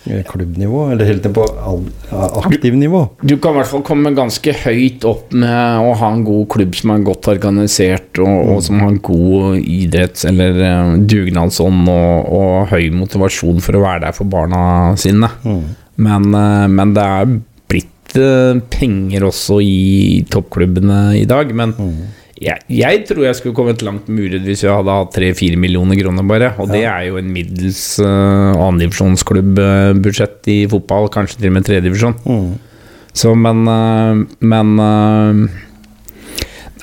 eh, klubbnivå, eller helt ned på aktiv nivå. aktivnivå. Du kan i hvert fall komme ganske høyt opp med å ha en god klubb som er godt organisert, og, og som har god idretts- eller eh, dugnadsånd og, og høy motivasjon for å være der for barna sine. Men, eh, men det er penger også i toppklubbene i dag. Men jeg, jeg tror jeg skulle kommet langt muret hvis jeg hadde hatt 3-4 millioner kroner bare. Og det er jo en middels uh, annendivisjonsklubbbudsjett i fotball, kanskje til og med tredjedivisjon. Så, men uh, Men eh,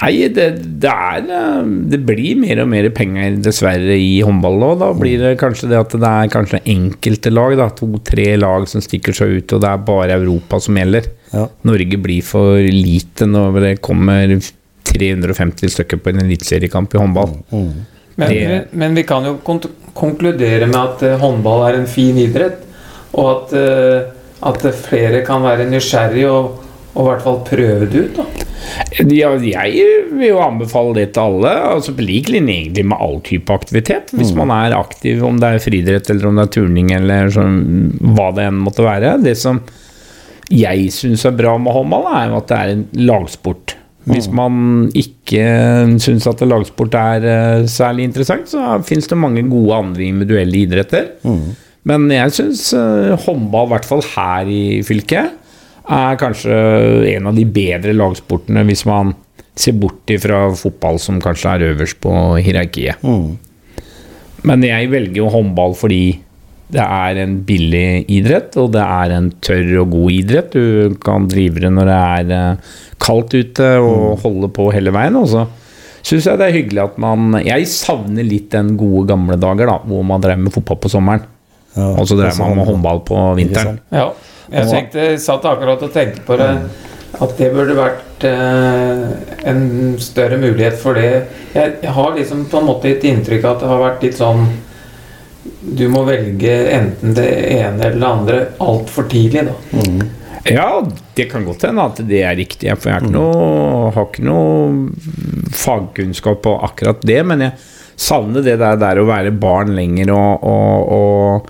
Nei, det, det er eh, Det blir mer og mer penger, dessverre, i håndball nå. Da blir det kanskje det at det er kanskje enkelte lag, da. To-tre lag som stikker seg ut, og det er bare Europa som gjelder. Ja. Norge blir for lite når det kommer 350 stykker på en eliteseriekamp i håndball. Men, Det- men vi kan jo kont- konkludere med at eh, håndball er en fin idrett, og at, eh, at flere kan være nysgjerrig og, og i hvert fall prøve det ut. da. Ja, jeg vil jo anbefale det til alle. Altså På lik linje egentlig med all type aktivitet. Hvis man er aktiv, om det er friidrett eller om det er turning eller sånn, hva det enn måtte være. Det som jeg syns er bra med håndball, er jo at det er en lagsport. Hvis man ikke syns at lagsport er eh, særlig interessant, så fins det mange gode andre individuelle idretter. Men jeg syns håndball, i hvert fall her i fylket, er kanskje en av de bedre lagsportene hvis man ser bort ifra fotball, som kanskje er øverst på hierarkiet. Men jeg velger jo håndball fordi det er en billig idrett, og det er en tørr og god idrett. Du kan drive det når det er eh, kaldt ute, og holde på hele veien. Og så syns jeg det er hyggelig at man Jeg savner litt den gode gamle dager, da, hvor man drev med fotball på sommeren. Ja, Og så drev man med håndball på vinteren. Ja, jeg tenkte, satt akkurat og tenkte på det. At det burde vært eh, en større mulighet for det. Jeg, jeg har liksom på en måte et inntrykk av at det har vært litt sånn Du må velge enten det ene eller det andre altfor tidlig, da. Ja, det kan godt hende at det er riktig. For jeg ikke noe, har ikke noe fagkunnskap på akkurat det. Men jeg savner det der, der å være barn lenger og, og, og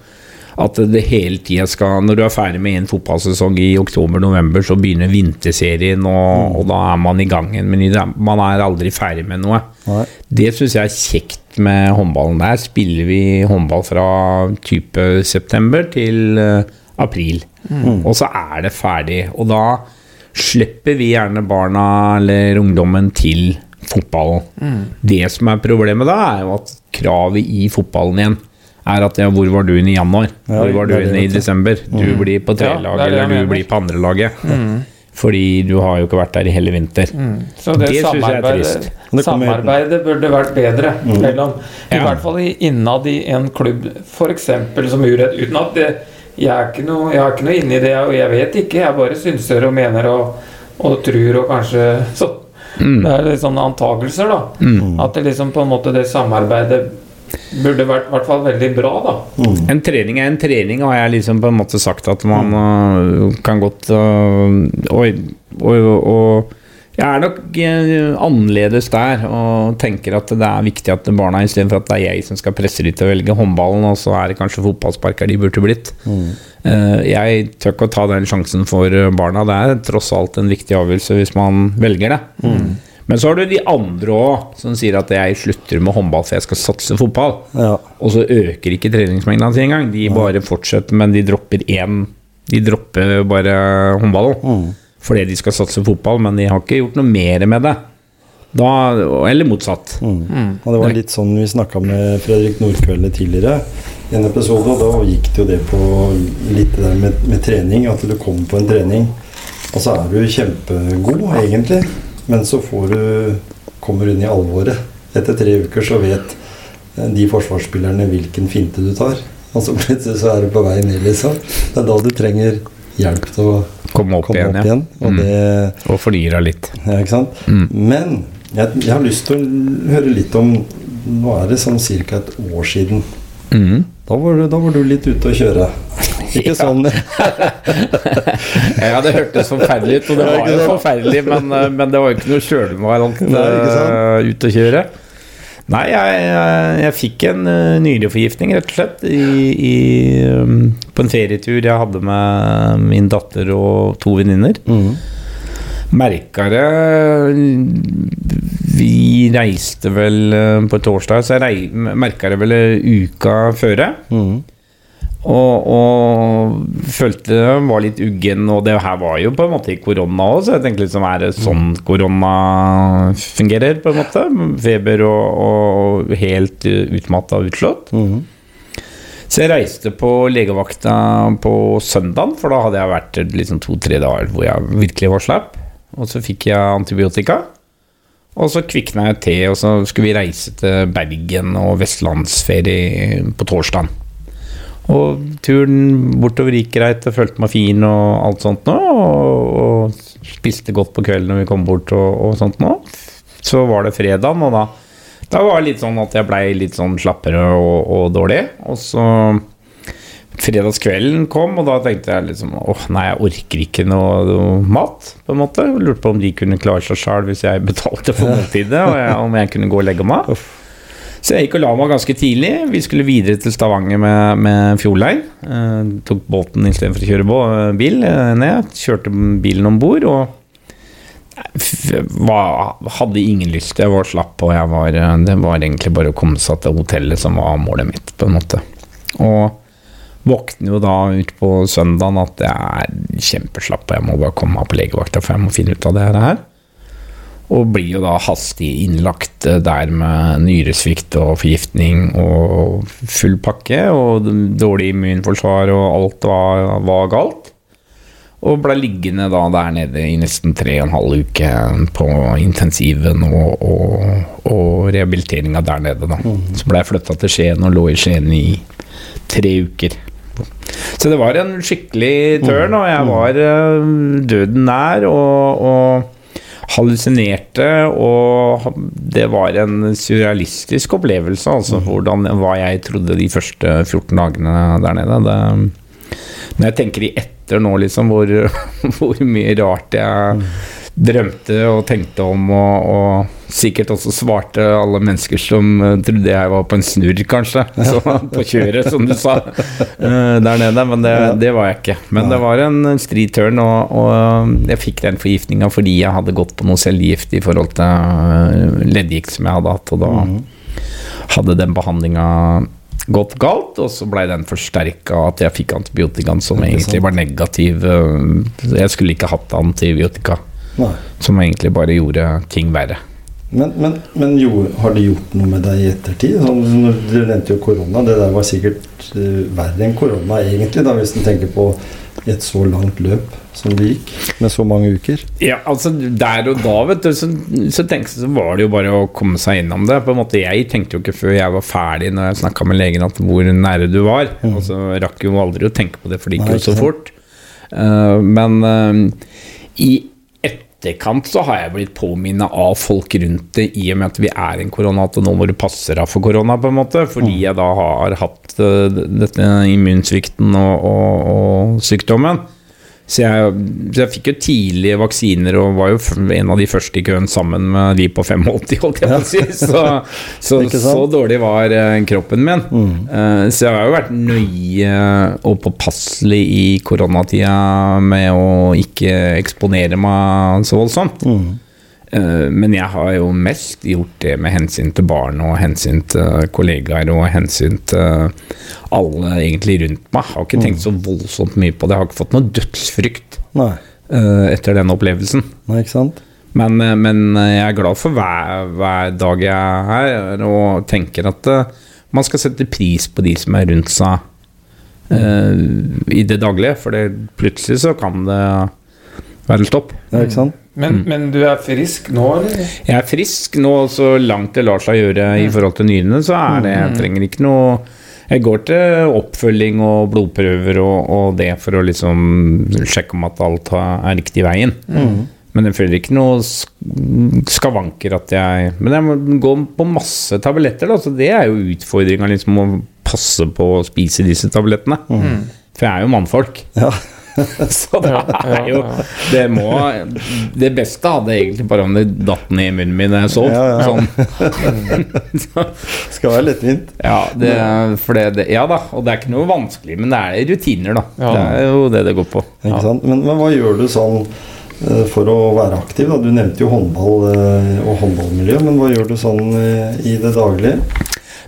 at det hele tida skal Når du er ferdig med en fotballsesong i oktober-november, så begynner vinterserien, og, og da er man i gang igjen med Man er aldri ferdig med noe. Nei. Det syns jeg er kjekt med håndballen. Der spiller vi håndball fra type september til april. april. Og så er det ferdig. Og da slipper vi gjerne barna eller ungdommen til fotballen. Det som er problemet da, er jo at kravet i fotballen igjen er at ja, hvor var du inne i januar? Ja, Hvor var du inne i desember? du. Du blir på Ja, tredjelaget, det eller du blir på andrelaget. Fordi du har jo ikke vært der i hele vinter. Så det, Det synes jeg er trist. Samarbeidet burde vært bedre. Mellom, I Ja. hvert fall i- innad i en klubb, f.eks. som Uredd. Uten at det, jeg, er ikke noe, jeg er ikke noe inne i det, og jeg vet ikke. Jeg bare synser og mener og, og tror og kanskje så, Det er litt sånne antakelser, da. At det liksom på en måte det samarbeidet burde vært i hvert fall veldig bra, da. En trening er en trening, har jeg liksom på en måte sagt at man mm. kan godt øh, og, og, og jeg er nok øh, annerledes der og tenker at det er viktig at barna istedenfor at det er jeg som skal presse dem til å velge håndballen, og så er det kanskje fotballsparker de burde blitt. Mm. jeg tør ikke å ta den sjansen for øh, barna. Det er tross alt en viktig avgjørelse hvis man velger det. Men så har du de andre òg som sier at jeg slutter med håndball for jeg skal satse fotball. Ja. Og så øker ikke treningsmengden sin engang. De bare fortsetter, men de dropper én De dropper bare håndballen. Fordi de skal satse fotball, men de har ikke gjort noe mer med det. Da, eller motsatt. Og det var litt sånn vi snakka med Fredrik Nordkvelde tidligere i en episode, og da gikk det jo det på litt det der med, med trening. At du kommer på en trening, og så er du kjempegod, egentlig. Men så får du kommer du inn i alvoret. Etter tre uker så vet eh, de forsvarsspillerne hvilken finte du tar. Og så plutselig så er du på vei ned, liksom. Det er da du trenger hjelp til å Komme opp komme igjen, opp ja. igjen. Og Mm. det Og flira litt. ja, ikke sant? Mm. Men jeg, jeg har lyst til å høre litt om Nå er det sånn ca. et år siden Mm. Da var, du, da var du litt ute å kjøre. Ikke sånn [LAUGHS] Ja, det hørtes forferdelig ut, og det var jo forferdelig, men, eh, men det var jo ikke noe sant? uh, ut å kjøre. Nei, jeg, jeg, jeg fikk en uh, nyreforgiftning, rett og slett, i, i, um, på en ferietur jeg hadde med min datter og to venninner. Mm. Merka det Vi reiste vel eh, på torsdag, så jeg merka det vel uka føre. Mhm. Og, og følte det var litt uggen, og det her var jo på en måte i korona òg, så jeg tenkte liksom er det sånn korona fungerer, på en måte? Feber og, og helt utmatta og utslått. Mhm. Så jeg reiste på legevakta på søndagen, for da hadde jeg vært liksom to-tre dager hvor jeg virkelig var slapp. Og så fikk jeg antibiotika. Og så kvikna jeg til, og så skulle vi reise til Bergen og vestlandsferie på torsdagen. Og turen bortover gikk greit, jeg følte meg fin og alt sånt nå. Og, og spiste godt på kvelden når vi kom bort og, og sånt nå. Så var det fredagen, og da, da var det litt sånn at jeg blei litt sånn slappere og, og dårlig. Og så fredagskvelden kom, og da tenkte jeg liksom åh nei, jeg orker ikke noe, noe mat, på en måte. Jeg lurte på om de kunne klare seg sjøl hvis jeg betalte for måltidet, og jeg, om jeg kunne gå og legge meg. Så jeg gikk og la meg ganske tidlig. Vi skulle videre til Stavanger med, med Fjordline. Eh, tok båten istedenfor å kjøre bil eh, ned. Kjørte bilen om bord og f- var, hadde ingen lyst. Jeg var slapp, og jeg var, eh, det var egentlig bare å komme seg til hotellet som var målet mitt, på en måte. Og våkner jo da ut på søndagen at jeg er kjempeslapp, og jeg må bare komme meg på legevakta, for jeg må finne ut av det her. Og blir jo da hastig innlagt eh, der med nyresvikt og forgiftning og full pakke. Og dårlig immunforsvar og alt var, var galt. Og ble liggende da der nede i nesten tre og en halv uke på intensiven og, og, og rehabiliteringa der nede, da. Så ble jeg flytta til Skien og lå i Skien i tre uker. Så det var en skikkelig tørn, og jeg var eh, døden nær. og, og hallusinerte, og det var en surrealistisk opplevelse. Altså hvordan, hva jeg trodde de første 14 dagene der nede. Det, når jeg tenker i etter nå, liksom, hvor, [LAUGHS] hvor mye rart jeg drømte og tenkte om, og, og sikkert også svarte alle mennesker som eh, trodde jeg var på en snurr, kanskje. [LAUGHS] Så, på kjøret, som du sa, eh, der nede. Men det, det var jeg ikke. Men det var en stri turn, og, og jeg fikk den forgiftninga fordi jeg hadde gått på noe cellegift i forhold til eh, leddgikt som jeg hadde hatt, og da hadde den behandlinga gått galt, og så blei den forsterka at jeg fikk antibiotikaen som egentlig var negativ. eh, Jeg skulle ikke hatt antibiotika, Nei. som egentlig bare gjorde ting verre. Men, men, men jo, har det gjort noe med deg i ettertid? Sånn, du nevnte jo korona. Det der var sikkert uh, verre enn korona, egentlig, da, hvis en tenker på et så langt løp som det gikk, med så mange uker. Ja, altså Der og da vet du, så, så, tenkte, så var det jo bare å komme seg innom det. På en måte, Jeg tenkte jo ikke før jeg var ferdig når jeg snakka med legen at hvor nære du var. Og så rakk jo aldri å tenke på det, for det gikk jo så fort. Uh, men uh, i etterkant så har jeg blitt påminnet av folk rundt det i og med at vi er en korona, at nå må du passe deg for korona, på en måte. Fordi jeg da har hatt uh, dette immunsvikten og, og, og sykdommen. Så jeg, så jeg fikk jo tidlige vaksiner og var jo en av de første i køen sammen med de på 85, holdt jeg på å si. Så, så, [LAUGHS] så dårlig var eh, kroppen min. Mm. så jeg har jo vært nøye og påpasselig i koronatida med å ikke eksponere meg så voldsomt. Eh, Men jeg har jo mest gjort det med hensyn til barn og hensyn til kollegaer og hensyn til alle egentlig rundt meg. Jeg har ikke tenkt så voldsomt mye på det. Jeg har ikke fått noe dødsfrykt Nei. eh, etter den opplevelsen. Nei, ikke sant? Men, eh, men jeg er glad for hver, hver dag jeg er her, og tenker at eh, man skal sette pris på de som er rundt seg mm. i det daglige. For det, plutselig så kan det være stopp. Ja, ikke sant? Men, men du er frisk nå, eller? Jeg er frisk nå, så langt det lar seg gjøre i forhold til nyrene, så er det Jeg trenger ikke noe Jeg går til oppfølging og blodprøver og, og det for å liksom sjekke om at alt er riktig veien. Men jeg føler ikke noe skavanker at jeg Men jeg må gå på masse tabletter, da, så det er jo utfordringa, liksom å passe på å spise disse tablettene. For jeg er jo mannfolk. Ja. [LAUGHS] Så det er jo Det må Det beste hadde egentlig bare om det datt ned i munnen min da jeg sov. Sånn. Så, [LAUGHS] Skal være lettvint. ja, det, for det, det, ja da, og det er ikke noe vanskelig, men det er rutiner, da. Det er jo det det går på. Ikke sant? Men, men hva gjør du sånn eh, for å være aktiv? Da? Du nevnte jo håndball eh, og håndballmiljø, men hva gjør du sånn eh, i det daglige?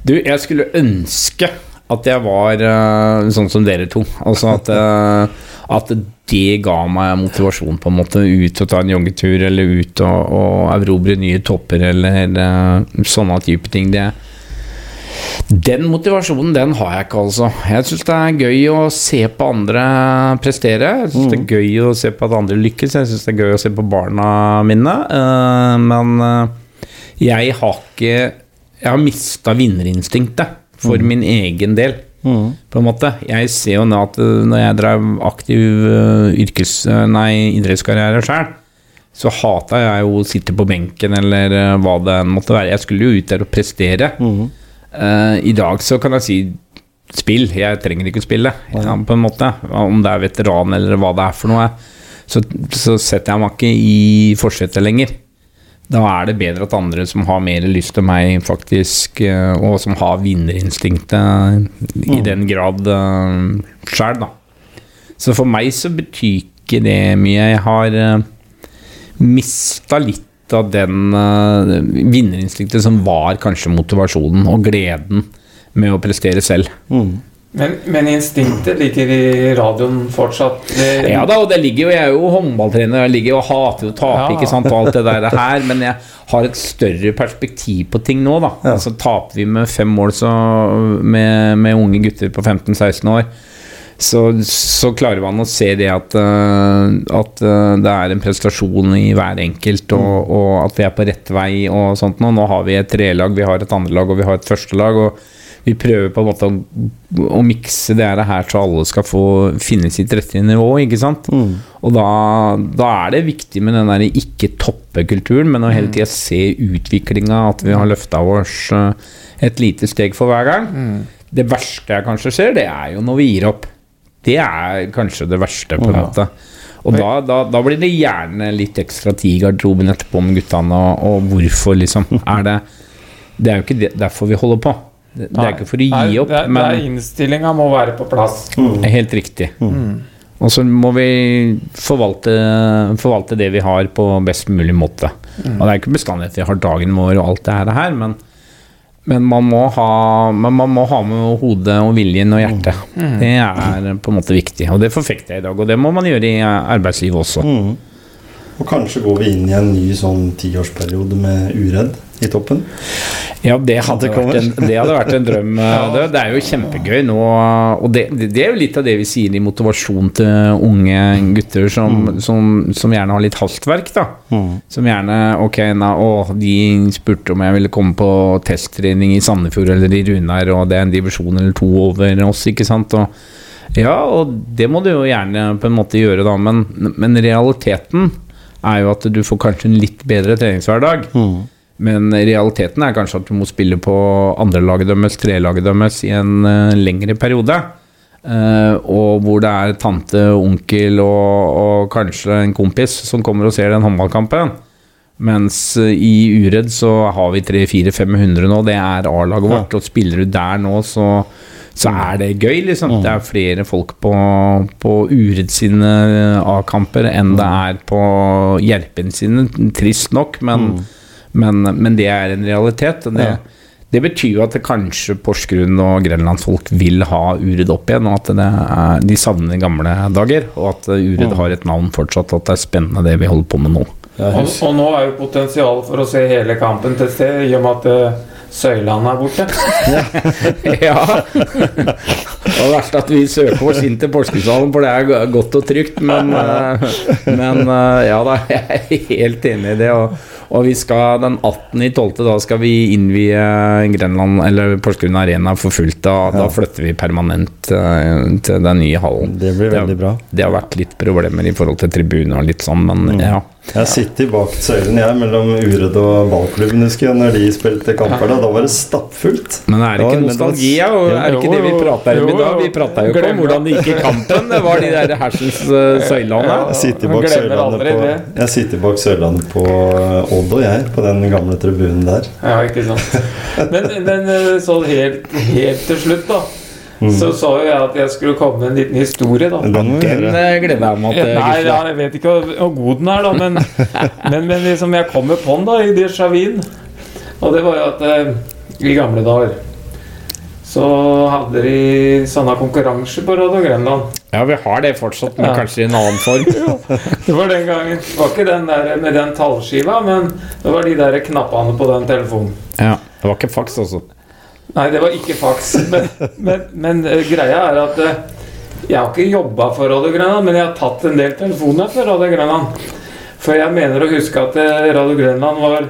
Du, jeg skulle ønske at jeg var sånn som dere to. Altså at, at det ga meg motivasjon på en måte ut og ta en joggetur, eller ut og, og erobre nye topper, eller eller sånne type ting. Det, den motivasjonen, den har jeg ikke, altså. Jeg syns det er gøy å se på andre prestere. Jeg syns det er gøy å se på at andre lykkes. Jeg syns det er gøy å se på barna mine. eh, men eh, jeg har ikke Jeg har mista vinnerinstinktet for min egen del. På en måte. Jeg ser jo nå at eh, når jeg drev aktiv eh, yrkes... eh, Nei, idrettskarriere sjøl, så hata jeg jo å sitte på benken eller hva det enn måtte være. Jeg skulle jo ut der og prestere. Eh, I dag så kan jeg si spill. Jeg trenger ikke å spille, ja, på en måte. Om det er veteran eller hva det er for noe. Så, så setter jeg meg ikke i forsetet lenger. Da er det bedre at andre som har mer lyst til meg, faktisk, eh, og som har vinnerinstinktet i den grad uh, sjøl, da. Så for meg så betyr ikke det mye. Jeg har uh, mista litt av den vinnerinstinktet som var kanskje motivasjonen og gleden med å prestere selv. Men, men instinktet ligger i radioen fortsatt? Det, Ja da, og det ligger jo Jeg er jo håndballtrener, jeg ligger og hater å tape, Ja. ikke sant, og alt det der her, men jeg har et større perspektiv på ting nå, da. Ja. Altså taper vi med fem mål så med, med unge gutter på 15-16 år, så, så klarer man å se det at, øh, at øh, det er en prestasjon i hver enkelt, og, og at vi er på rett vei og sånt nå. Nå har vi et trelag, vi har et andrelag og vi har et førstelag. og vi prøver på en måte å, å mikse det her så alle skal få finne sitt rette nivå, ikke sant? Og da, da er det viktig med den der ikke toppe-kulturen, men å hele tida se utviklinga, at vi har løfta oss eh, et lite steg for hver gang. Det verste jeg kanskje ser, det er jo når vi gir opp. Det er kanskje det verste, på en måte. Og da, da, da blir det gjerne litt ekstra tid i garderoben etterpå med guttene, og, og hvorfor, liksom. [LAUGHS] Er det Det er jo ikke derfor vi holder på. Det, det er ikke for å gi Nei, opp, det, er- men Innstillinga må være på plass. Helt riktig. Og så må vi forvalte, forvalte det vi har på best mulig måte. Og det er ikke bestandig at vi har dagen vår og alt det her, her men, men, man må ha, men man må ha med hodet og viljen og hjertet. Det er på en måte viktig, og det forfekter jeg i dag. Og det må man gjøre i arbeidslivet også. Og kanskje går vi inn i en ny sånn tiårsperiode med uredd i toppen? Ja, det hadde, vært en, det hadde vært en drøm. [LAUGHS] Det, det er jo kjempegøy nå. Og det, det er jo litt av det vi sier i motivasjon til unge gutter som, som, som gjerne har litt hastverk. da Som gjerne Ok, na, å, de spurte om jeg ville komme på testtrening i Sandefjord eller i Runar, og det er en divisjon eller to over oss, ikke sant. Og ja, og det må du jo gjerne på en måte gjøre, da, men, men realiteten er jo at du får kanskje en litt bedre treningshverdag. Men realiteten er kanskje at du må spille på andrelaget deres, trelaget deres i en eh, lengre periode. Eh, og hvor det er tante, onkel og, og kanskje en kompis som kommer og ser den håndballkampen. Mens eh, i Uredd så har vi 300-400-500 nå, det er A-laget vårt. Og spiller du der nå, så, så er det gøy, liksom. Det er flere folk på, på Uredd sine A-kamper enn det er på Gjerpen sine. Trist nok, men, men, men det er en realitet. og Det, det betyr jo at det kanskje Porsgrunn og grenlandsfolk vil ha Uredd opp igjen, og at det er, de savner gamle dager. Og at Uredd har et navn fortsatt, at det er spennende det vi holder på med nå. Og, og nå er jo potensial for å se hele kampen til sted, i og med at eh, Søyland er borte. [LAUGHS] ja. Og var verst at vi søker oss inn til Porsgrunnshallen, for det er godt og trygt. Men, [LAUGHS] eh, men eh, ja da, jeg er helt enig i det. Og, og vi skal den 18.12. da skal vi innvie Grenland, eller Porsgrunn Arena for fullt. Da, da flytter vi permanent uh, til den nye hallen. det blir Det har- bra. Det har vært litt problemer i forhold til tribuner og litt sånn, men ja. Jeg sitter bak søylen, jeg, mellom Uredd og ballklubben, husker jeg, når de spilte kamper. Da Da var det stappfullt. Men er det ikke det nostalgi, ja? Og er det ikke det vi prater om i dag? Vi prata jo ikke om hvordan det gikk i kampen. Det var de der hersens uh, søylene. Ja. Jeg sitter bak søylene Sørlandet på, det. jeg sitter bak Sørlandet på eh, Odd og jeg, på den gamle tribunen der. Ja, ikke sant. Men, men eh, sånn helt, helt til slutt, da. Så sa jo jeg at jeg skulle komme med en liten historie, da. Den Den uh, gleder jeg meg Ja, til. Nei, ja, jeg vet ikke hvor god den er, da, men, [LAUGHS] men, men liksom jeg kommer på den da i déjà vu. Og det var jo at eh, i gamle dager så hadde de sånne konkurranser på Radio Grenland. Ja, vi har det fortsatt, men Ja. kanskje i en annen form. [LAUGHS] Det var den gangen. Det var ikke den der med den tallskiva, men det var de der knappene på den telefonen. Ja, Det var ikke faks, altså. Nei, det var ikke faks. Men, men, men eh, greia er at eh, jeg har ikke jobba for Radio Grenland, men jeg har tatt en del telefoner for Radio Grenland. For jeg mener å huske at eh, Radio Grenland var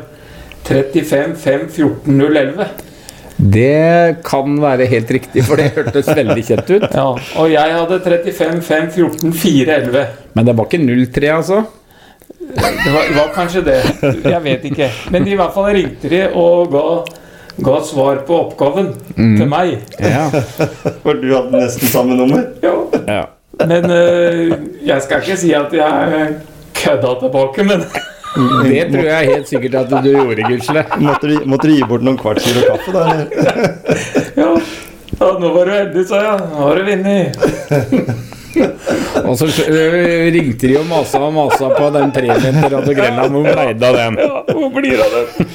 35 5 14 011. Det kan være helt riktig, for det hørtes veldig kjent ut. Ja, og jeg hadde 35 5 14 4, 11. Men det var ikke 03, altså? Det var, var kanskje det. Jeg vet ikke. Men i hvert fall ringte de og ga, ga svar på oppgaven til meg. Ja. For du hadde nesten samme nummer? Ja. ja. Men uh, jeg skal ikke si at jeg kødda tilbake, men Det tror jeg helt sikkert at du gjorde, Gudsle Måtte måtte du gi bort noen kvart kilo kaffe, da? Eller? ja. ja nå var du heldig, sa jeg. Nå har du vunnet. [LAUGHS] Og så øh, ringte de og masa og masa på den premien til Radio Grenland. Hvor ble det av den? Ja, hvor blir det av det?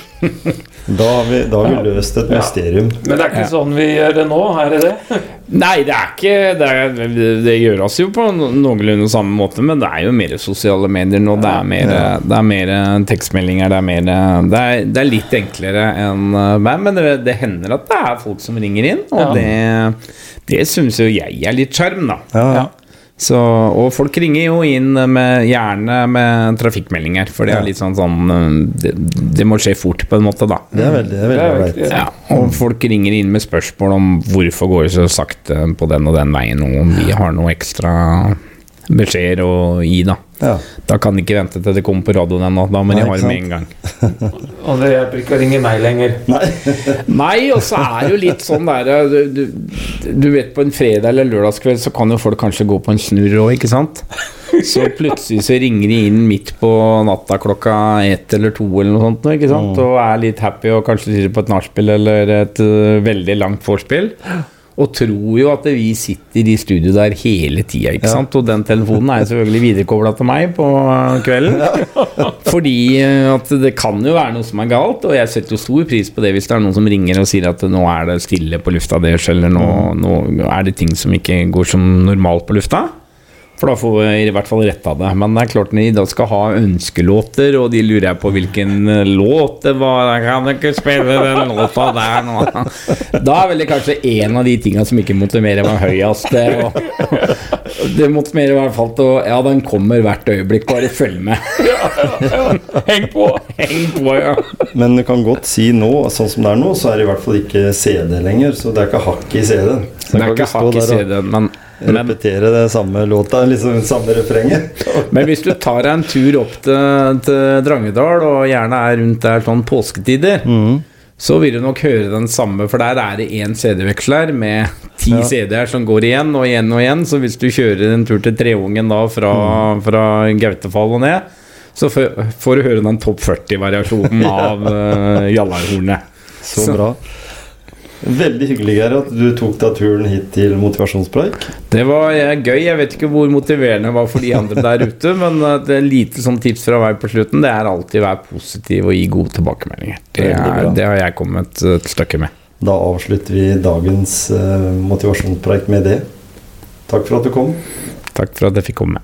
Da har vi, da har vi løst et Ja. mysterium. Men det er ikke Ja. sånn vi gjør det nå, er det det? Nei, det er ikke Det, er, det gjøres jo på noenlunde samme måte, men det er jo mer sosiale medier nå. Det er mer, det er mer tekstmeldinger, det er mer Det er, det er litt enklere enn uh, meg, men det, det hender at det er folk som ringer inn, og det, det syns jo jeg er litt sjarm, da. Ja, Ja. Så, og folk ringer jo inn med, gjerne med trafikkmeldinger, for det er litt sånn sånn det, det må skje fort, på en måte, da. Det er veldig, det er Det veldig er ålreit. Ja, og folk ringer inn med spørsmål om hvorfor går det så sakte på den og den veien, og om vi har noe ekstra beskjeder å gi, da. Ja. Da kan de ikke vente til det kommer på radioen ennå, da må de ha det med en gang. [LAUGHS] Og det hjelper ikke å ringe meg lenger. [LAUGHS] Nei, og så er det jo litt sånn der du, du, du vet på en fredag eller lørdagskveld så kan jo folk kanskje gå på en snurr òg, ikke sant? Så plutselig så ringer de inn midt på natta klokka ett eller to eller noe sånt, ikke sant? og er litt happy og kanskje sitter på et nachspiel eller et øh, veldig langt vorspiel. Og tror jo at vi sitter i studio der hele tida, ikke sant? Og den telefonen er selvfølgelig viderekobla til meg på kvelden. kvelden. Fordi eh, at det kan jo være noe som er galt, og jeg setter jo stor pris på det hvis det er noen som ringer og sier at nå er det stille på lufta deres, eller nå, nå er det ting som ikke går som normalt på lufta. For da får vi i hvert fall retta det. Men det er klart når de da skal ha ønskelåter, og de lurer jeg på hvilken eh, låt det var Jeg kan ikke spille den låta der nå. [LAUGHS] Da er vel det kanskje en av de tinga som ikke motiverer meg høyest. Det, og, [LAUGHS] det motiverer i hvert fall til å Ja, den kommer hvert øyeblikk, bare følg med. [LAUGHS] Heng på! Heng på, ja. Men du kan godt si nå, sånn som det er nå, så er det i hvert fall ikke CD lenger. Så det er ikke hakk i CD-en. Så Det er ikke hakk i CD-en, men, men, Repetere det samme låta, liksom samme refrenget. [LAUGHS] men hvis du tar deg en tur opp til, til Drangedal, og gjerne er rundt der sånn påsketider, så vil du nok høre den samme, for der er det én CD-veksler med ti Ja. CD-er som går igjen og igjen og igjen. Så hvis du kjører en tur til Treungen da fra, fra Gautefall og ned, så får får du høre den topp 40-variasjonen av uh, [LAUGHS] Jallarhornet. Så Så- bra. Veldig hyggelig Geir, at du tok deg turen hit til motivasjonspreik. Det var eh, gøy. Jeg vet ikke hvor motiverende det var for de andre der ute, [LAUGHS] men et lite sånn tips fra meg på slutten, det er alltid å være positiv og gi gode tilbakemeldinger. Det, er, det har jeg kommet et stykke med. Da avslutter vi dagens eh, motivasjonspreik med det. Takk for at du kom. Takk for at jeg fikk komme.